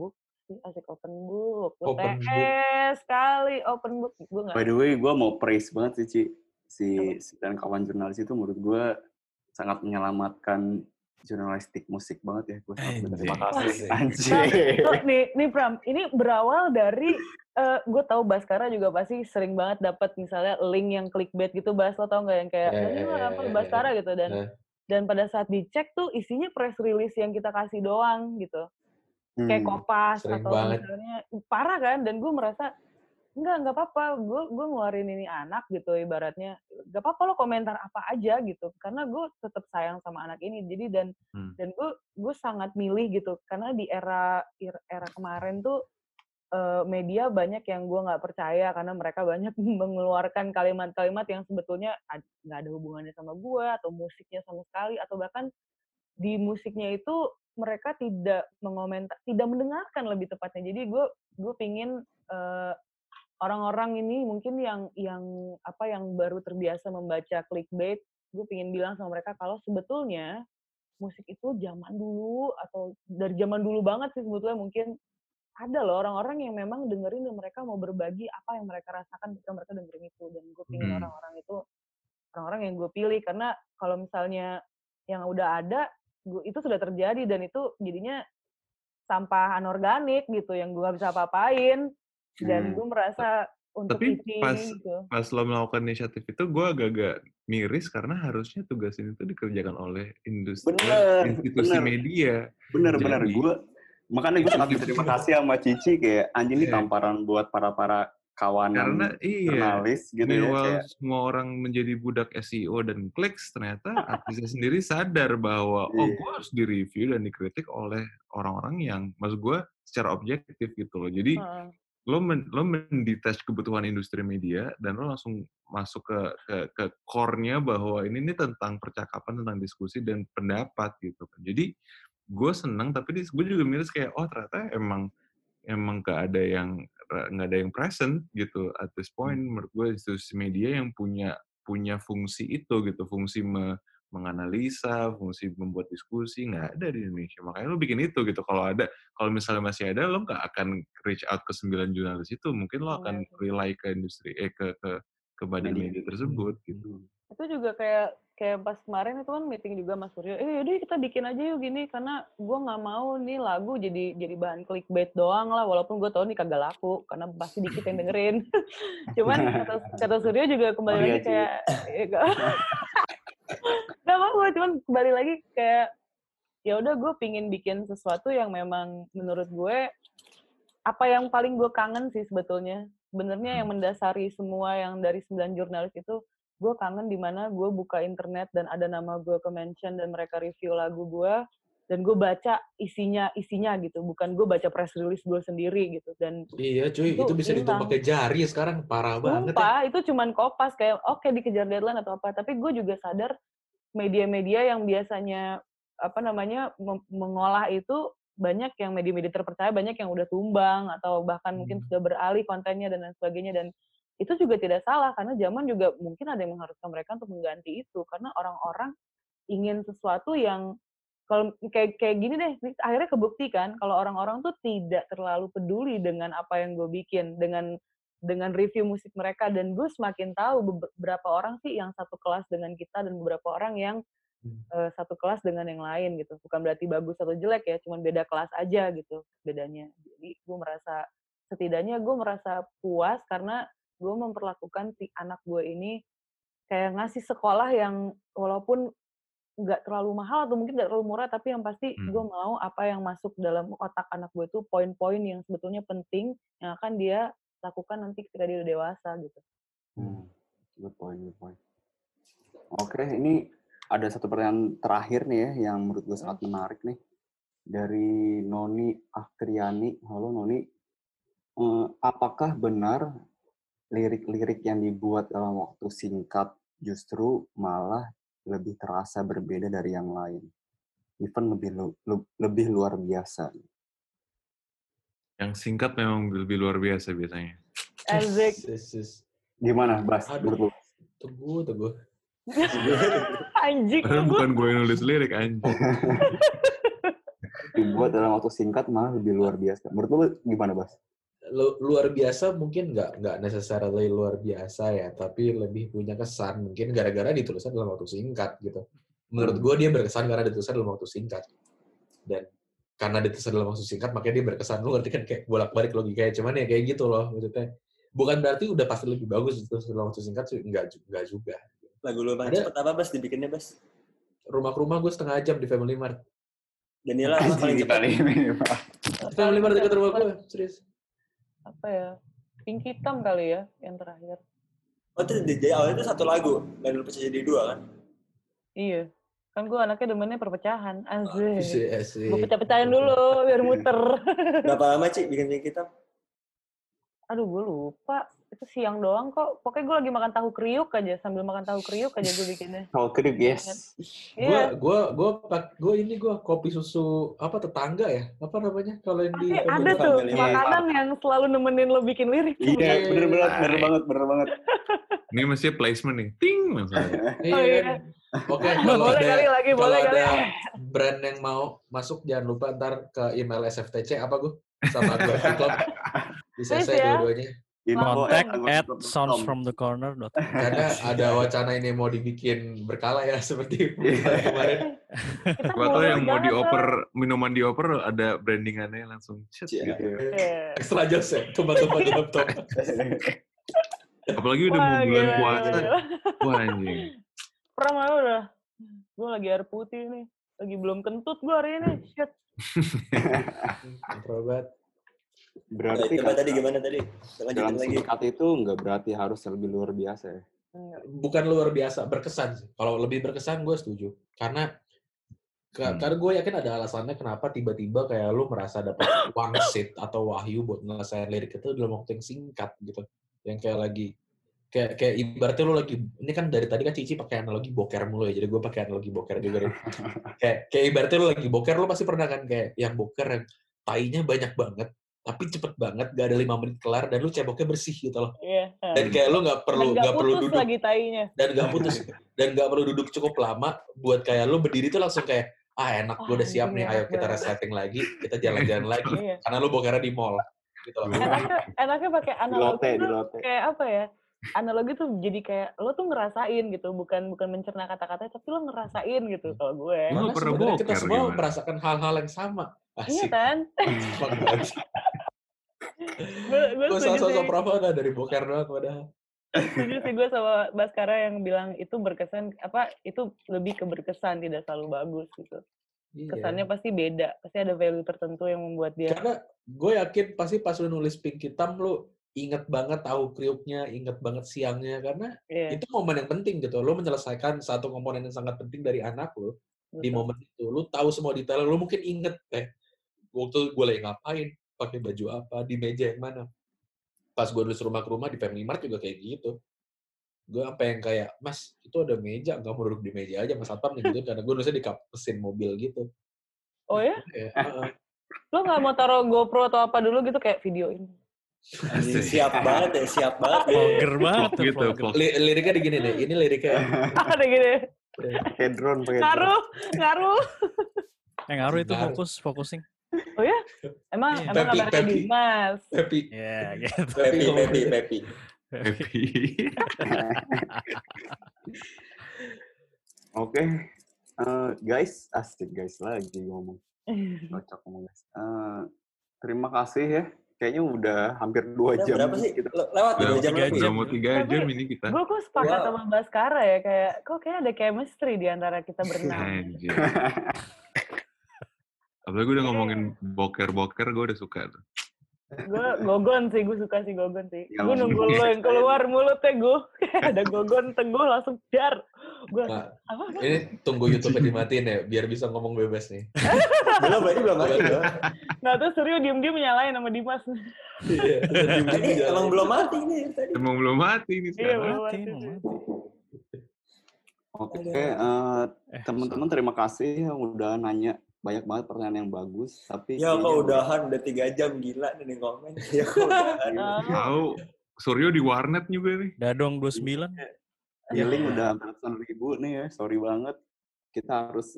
S3: book sih asik open book
S4: Open book.
S3: TS sekali open book gue nggak
S2: By the way, gue mau praise banget sih, Ci. Si, si dan kawan jurnalis itu menurut gue sangat menyelamatkan jurnalistik musik banget ya. Gue sangat berterima kasih. Anjir.
S3: tuh, nih, nih Pram, ini berawal dari gue tahu Baskara juga pasti sering banget dapat misalnya link yang clickbait gitu, Bas lo tau nggak yang kayak
S4: Ya,
S3: ini
S4: ya,
S3: mah apa. Baskara gitu dan
S4: Ya.
S3: dan pada saat dicek tuh isinya press release yang kita kasih doang gitu, kayak
S2: Hmm.
S3: kopas
S4: Sering
S3: atau
S4: banget.
S3: misalnya parah kan dan gue merasa enggak nggak apa-apa gue gue ngeluarin ini anak gitu ibaratnya. Nggak apa-apa lo komentar apa aja gitu karena gue tetap sayang sama anak ini. Jadi dan
S5: Hmm.
S3: dan gue gue sangat milih gitu karena di era era kemarin tuh eh, media banyak yang gue nggak percaya karena mereka banyak mengeluarkan kalimat-kalimat yang sebetulnya nggak ada hubungannya sama gue atau musiknya sama sekali atau bahkan di musiknya itu mereka tidak mengomentar tidak mendengarkan lebih tepatnya. Jadi gue gue pingin eh, orang-orang ini mungkin yang yang apa yang baru terbiasa membaca clickbait gue pingin bilang sama mereka kalau sebetulnya musik itu zaman dulu atau dari zaman dulu banget sih sebetulnya mungkin ada loh orang-orang yang memang dengerin dan mereka mau berbagi apa yang mereka rasakan ketika mereka dengerin itu dan gue pingin
S5: Hmm.
S3: orang-orang itu orang-orang yang gue pilih karena kalau misalnya yang udah ada gua, itu sudah terjadi dan itu jadinya sampah anorganik gitu yang gue gak bisa apa-apain dan
S2: Hmm.
S3: gue merasa untuk
S5: Tapi
S3: isi
S5: pas
S3: gitu.
S5: pas lo melakukan inisiatif itu gue agak-agak miris karena harusnya tugas ini tuh dikerjakan oleh industri
S2: Bener,
S5: institusi
S2: bener.
S5: media.
S2: Bener-bener
S5: Jadi-
S2: gue makanya gue sangat berterima kasih sama Cici kayak anjing ini
S5: Iya.
S2: tamparan buat para para kawanan
S5: Karena iya,
S2: jurnalis gitu ya kayak
S5: semua orang menjadi budak SEO dan kliks, ternyata artisnya sendiri sadar bahwa oh
S2: Iya.
S5: gue harus direview dan dikritik oleh orang-orang yang, maksud gue secara objektif gitu loh. Jadi. Lo men, lo mendetach kebutuhan industri media dan lo langsung masuk ke ke, ke core-nya bahwa ini ini tentang percakapan tentang diskusi dan pendapat gitu kan. Jadi gue seneng tapi gue juga miris kayak oh ternyata emang emang gak ada yang nggak ada yang present gitu at this point menurut gue institusi media yang punya punya fungsi itu gitu fungsi me- menganalisa fungsi membuat diskusi nggak ada di Indonesia. Makanya lo bikin itu gitu. Kalau ada kalau misalnya masih ada lo nggak akan reach out ke sembilan jurnalis itu. Mungkin lo
S3: Iya
S5: akan
S3: sih.
S5: rely ke industri eh ke ke ke badan
S2: Media.
S5: media. tersebut gitu.
S3: Itu juga kayak kayak pas kemarin itu kan meeting juga Mas Suryo eh yaudah kita bikin aja yuk gini. Karena gue nggak mau nih lagu jadi jadi bahan clickbait doang lah. Walaupun gue tahu nih kagak laku karena pasti dikit yang dengerin. Cuman kata kata Suryo juga kembali
S2: Oh iya,
S3: lagi
S2: Ci.
S3: kayak eh, gak apa-apa cuman kembali lagi kayak ya udah gue pingin bikin sesuatu yang memang menurut gue apa yang paling gue kangen sih sebetulnya. Sebenarnya yang mendasari semua yang dari sembilan jurnalis itu gue kangen di mana gue buka internet dan ada nama gue ke mention dan mereka review lagu gue dan gue baca isinya isinya gitu bukan gue baca press release gue sendiri gitu dan
S4: Iya cuy,
S3: Itu
S4: itu, bisa
S3: hilang.
S4: pakai jari sekarang parah banget ya.
S3: Itu cuman kopas kayak oke dikejar deadline atau apa. Tapi gue juga sadar media-media yang biasanya apa namanya mengolah itu banyak yang media-media terpercaya banyak yang udah tumbang atau bahkan mungkin
S4: Hmm.
S3: sudah beralih kontennya dan lain sebagainya dan itu juga tidak salah karena zaman juga mungkin ada yang mengharuskan mereka untuk mengganti itu karena orang-orang ingin sesuatu yang kalau kayak kayak gini deh akhirnya kebukti kan kalau orang-orang tuh tidak terlalu peduli dengan apa yang gue bikin dengan dengan review musik mereka. Dan gue semakin tahu beberapa orang sih yang satu kelas dengan kita dan beberapa orang yang
S4: Hmm.
S3: eh, satu kelas dengan yang lain gitu. Bukan berarti bagus atau jelek ya cuman beda kelas aja gitu bedanya. Jadi gue merasa setidaknya gue merasa puas karena gue memperlakukan si anak gue ini kayak ngasih sekolah yang walaupun nggak terlalu mahal atau mungkin nggak terlalu murah tapi yang pasti
S5: Hmm.
S3: gue mau apa yang masuk dalam otak anak gue itu poin-poin yang sebetulnya penting yang akan dia lakukan nanti ketika dia udah dewasa gitu.
S2: Hmm, good point, good point. Oke, ini ada satu pertanyaan terakhir nih ya, yang menurut gue sangat menarik nih. Dari Noni Akriani. Halo Noni. Eh, apakah benar lirik-lirik yang dibuat dalam waktu singkat justru malah lebih terasa berbeda dari yang lain? Even lebih, lu- lu- lebih luar biasa.
S5: yang singkat memang lebih luar biasa biasanya
S3: Asik.
S4: Yes.
S2: Gimana, Bas?
S4: Aduh. Tunggu, tunggu.
S3: Anjing.
S5: padahal bukan gue yang nulis lirik anjing
S2: Dibuat dalam waktu singkat malah lebih luar biasa. Menurut lu gimana, Bas?
S4: Lu- luar biasa mungkin nggak nggak necessarily luar biasa ya, tapi lebih punya kesan mungkin gara-gara ditulisnya dalam waktu singkat gitu. Menurut
S2: Hmm.
S4: gue dia berkesan karena ditulisnya dalam waktu singkat dan karena ditulisnya dalam waktu singkat makanya dia berkesan. Lu ngerti kan kayak bolak-balik logikanya, cuman ya kayak gitu loh maksudnya. Bukan berarti udah pasti lebih bagus ditulis dalam waktu singkat sih, enggak, enggak juga.
S7: Lagu lu paling
S4: Ada-
S7: cepet apa, Bas? Dibikinnya, Bas?
S4: Rumah ke rumah gue setengah jam di Family Mart.
S7: Daniela apa paling cepet?
S4: Family Mart dekat rumah gue, serius.
S3: Apa ya? Pink hitam kali ya yang terakhir.
S7: Oh, itu di di awalnya itu satu lagu. Dan lu pecah jadi dua, kan?
S3: Iya. Kan gue anaknya demennya perpecahan. Asik,
S4: asik.
S3: Gue pecah-pecahin dulu biar muter.
S7: Berapa lama, Ci, bikin pink hitam?
S3: Aduh, gue lupa. Itu siang doang kok. Pokoknya gue lagi makan tahu kriuk aja. Sambil makan tahu kriuk aja gue bikinnya.
S2: Kalau krip, yes.
S4: Gue
S3: Iya.
S4: pak gua ini gua kopi susu apa tetangga ya? Apa namanya kalau yang di
S3: Pasti ada tuh
S7: Family
S3: makanan yang selalu nemenin lo bikin lirik.
S2: Iya, bener banget, bener banget, bener banget.
S5: ini mesti placement nih ting langsung
S4: Iya.
S3: Oh, iya.
S4: Oke, kalau
S3: boleh
S4: ada
S3: kali lagi,
S4: kalau
S3: boleh kali.
S4: ada brand yang mau masuk jangan lupa ntar ke email SFTC apa gue sama gue Club bisa saya
S3: ya.
S4: dua-duanya.
S2: Info
S6: Contact
S2: at
S6: soundsfromthecorner.com.
S4: Karena ada wacana ini mau dibikin berkala ya seperti kemarin.
S3: Kita
S9: Gua tau yang mau dioper, minuman dioper ada brandingannya langsung cet
S2: Cia.
S9: gitu.
S3: soalnya. Iya.
S4: Ekstra jos ya, tempat-tempat di laptop.
S9: Apalagi udah mau bulan puasa. Wah anjing.
S3: Pram malah udah. Gue lagi air putih nih. Lagi belum kentut gue hari ini. Shit.
S4: Introbat.
S2: Berarti
S7: Coba
S2: kata-
S7: tadi gimana tadi?
S2: dalam
S7: lagi.
S2: singkat itu nggak berarti harus lebih luar biasa ya.
S3: Enggak.
S4: Bukan luar biasa, berkesan sih. Kalau lebih berkesan gue setuju. Karena ke-
S9: Hmm.
S4: karena gue yakin ada alasannya kenapa tiba-tiba kayak lu merasa dapat wangsit atau wahyu buat ngelesain lirik itu dalam waktu yang singkat gitu. Yang kayak lagi kayak kayak ibaratnya lu lagi ini kan dari tadi kan Cici pakai analogi boker mulu ya jadi gue pakai analogi boker juga deh. kayak kayak ibaratnya lu lagi boker lu pasti pernah kan kayak yang boker yang tainya banyak banget tapi cepet banget gak ada lima menit kelar dan lu ceboknya bersih gitu loh
S3: Iya.
S4: dan kayak lu nggak perlu
S3: nggak
S4: perlu duduk
S3: lagi tainya.
S4: dan nggak putus dan nggak perlu duduk cukup lama buat kayak lu berdiri tuh langsung kayak ah enak gue udah
S3: Wah,
S4: siap
S3: anjing,
S4: nih ayo
S3: enak
S4: kita resetting lagi kita jalan-jalan lagi
S3: Iya.
S4: karena lu bokernya di mall gitu loh
S3: Enaknya, enaknya pakai
S2: Di
S3: analogi
S2: lote, di lote.
S3: kayak apa ya? Analogi tuh jadi kayak lo tuh ngerasain gitu, bukan bukan mencerna kata-katanya, tapi lo ngerasain gitu kalau gue.
S9: Lu
S4: Karena
S9: pernah
S4: sebenarnya kita
S9: boker
S4: semua
S9: gimana?
S4: merasakan hal-hal yang sama
S3: Iya
S4: asik
S3: kan?
S4: Fuck banget.
S3: gue
S4: sosok
S3: sih.
S4: profana dari boker doang padahal
S3: setuju sih gue sama Baskara yang bilang itu berkesan apa itu lebih ke berkesan tidak selalu bagus gitu.
S4: Iya.
S3: Kesannya pasti beda, pasti ada value tertentu yang membuat dia
S4: Karena gue yakin pasti pas lu nulis pink hitam lu inget banget tahu kriuknya, inget banget siangnya karena
S3: Iya,
S4: itu momen yang penting gitu. Lu menyelesaikan satu komponen yang sangat penting dari anak lu di momen itu. Lu tahu semua detail, lu mungkin inget eh waktu gue lagi ngapain, pakai baju apa, di meja yang mana. Pas gue nulis rumah ke rumah di Family Mart juga kayak gitu. Gue apa yang kayak, mas itu ada meja, nggak mau duduk di meja aja, mas Satpam gitu. Karena gue nulisnya di kap mesin mobil gitu.
S3: Oh ya?
S4: Kayak, "Heeh."
S3: Lo nggak mau taruh GoPro atau apa dulu gitu kayak videoin?
S7: Anjing, siap banget ya, siap banget. ya.
S6: Vlogger banget tuh,
S9: gitu,
S4: liriknya di gini nih, ini liriknya.
S3: Ada gini.
S2: Pakai drone, pakai drone.
S3: Ngaruh, ngaruh.
S6: Eh ngaruh itu fokus, focusing.
S3: Oh ya? Emang
S6: Iya.
S3: emang
S4: Pepi,
S3: kabarnya
S4: Pepi.
S3: Dimas.
S4: Happy.
S6: Ya gitu.
S7: Pepi, Pepi. Pepi.
S9: Happy.
S2: Oke, Eh, guys, asik guys lagi ngomong. Cocok ngomong guys. Eh, terima kasih ya. Kayaknya udah hampir dua
S7: Udah
S2: jam.
S7: berapa sih?
S2: Kita.
S7: Le- Lewat
S9: Udah
S7: dua jam
S6: tiga
S7: lebih.
S6: jam.
S9: mau tiga jam ini kita.
S3: Gue kok sepakat
S7: Wow.
S3: sama Baskara ya kayak kok kayak ada chemistry di antara kita berenam.
S9: Anjir. Apalagi udah ngomongin boker-boker, gue udah suka tuh.
S3: gue gogon sih, gue suka sih gogon sih.
S2: Ya,
S3: gue nunggu lo yang keluar mulutnya gue. ada gogon teguh langsung dar. Gue
S4: Nah,
S3: apa? apa?
S4: ini tunggu YouTube-nya dimatiin ya, biar bisa ngomong bebas nih.
S7: Belum, berarti belum mati dong.
S3: Nggak tuh Suryo diem-diem nyalain sama Dimas.
S4: Iya,
S7: Tadi emang belum mati nih tadi.
S9: Emang belum mati nih
S3: Iya,
S9: sekarang.
S3: belum
S6: Mati.
S2: Oke,
S7: Aduh.
S2: eh,
S6: Eh,
S2: teman-teman terima kasih yang udah nanya banyak banget pertanyaan yang bagus. Tapi
S7: Ya kok udahan udah tiga jam gila nih di komen. Ya kok udahan.
S3: Ah,
S9: Tahu Suryo di warnet juga nih.
S6: Udah dong 29.
S2: Healing udah ratusan ribu nih ya, sorry banget. Kita harus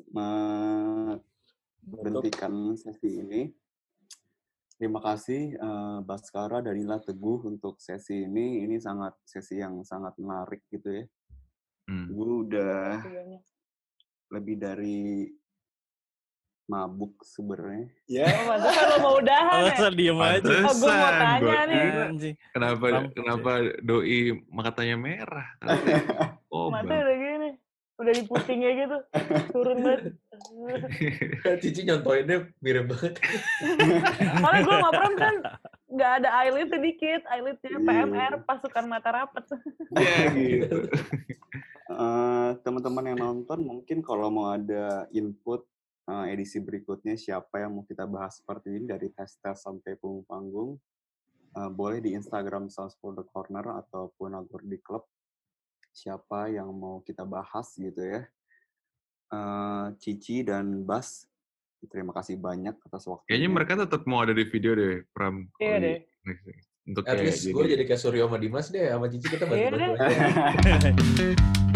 S2: menghentikan sesi ini. Terima kasih eh, Baskara, Danila, Teguh untuk sesi ini. Ini sangat sesi yang sangat menarik gitu ya.
S9: Hmm.
S2: Gue udah
S3: Ketiganya.
S2: lebih dari mabuk sebenarnya.
S7: Ya.
S3: Oh, masa kalau mau udahan ya?
S6: Alasan diem aja.
S3: Oh, gue mau tanya
S9: gua
S3: nih.
S6: Anjing.
S9: Kenapa kenapa doi matanya merah? Oh,
S3: Mata udah. Udah di putingnya gitu. Turun banget.
S4: Cici nyontoinnya mirip banget.
S3: Soalnya gue sama Pram kan nggak ada eyelid sedikit. Eyelidnya
S2: Iya.
S3: PMR, pasukan mata rapet.
S2: Ya gitu. Eh, teman-teman yang nonton mungkin kalau mau ada input eh, edisi berikutnya siapa yang mau kita bahas seperti ini dari tes tes sampai punggung panggung eh, boleh di Instagram Sounds for the Corner ataupun Agor di Club siapa yang mau kita bahas gitu ya Eh, Cici dan Bas terima kasih banyak atas waktunya
S9: Kayaknya mereka tetap mau ada di video deh, Pram.
S3: Iya
S9: Kalau di-
S3: deh.
S9: Untuk
S4: At least gue jadi kayak Suryo sama Dimas deh, sama Cici kita
S3: Iya
S4: bantu-bantu aja.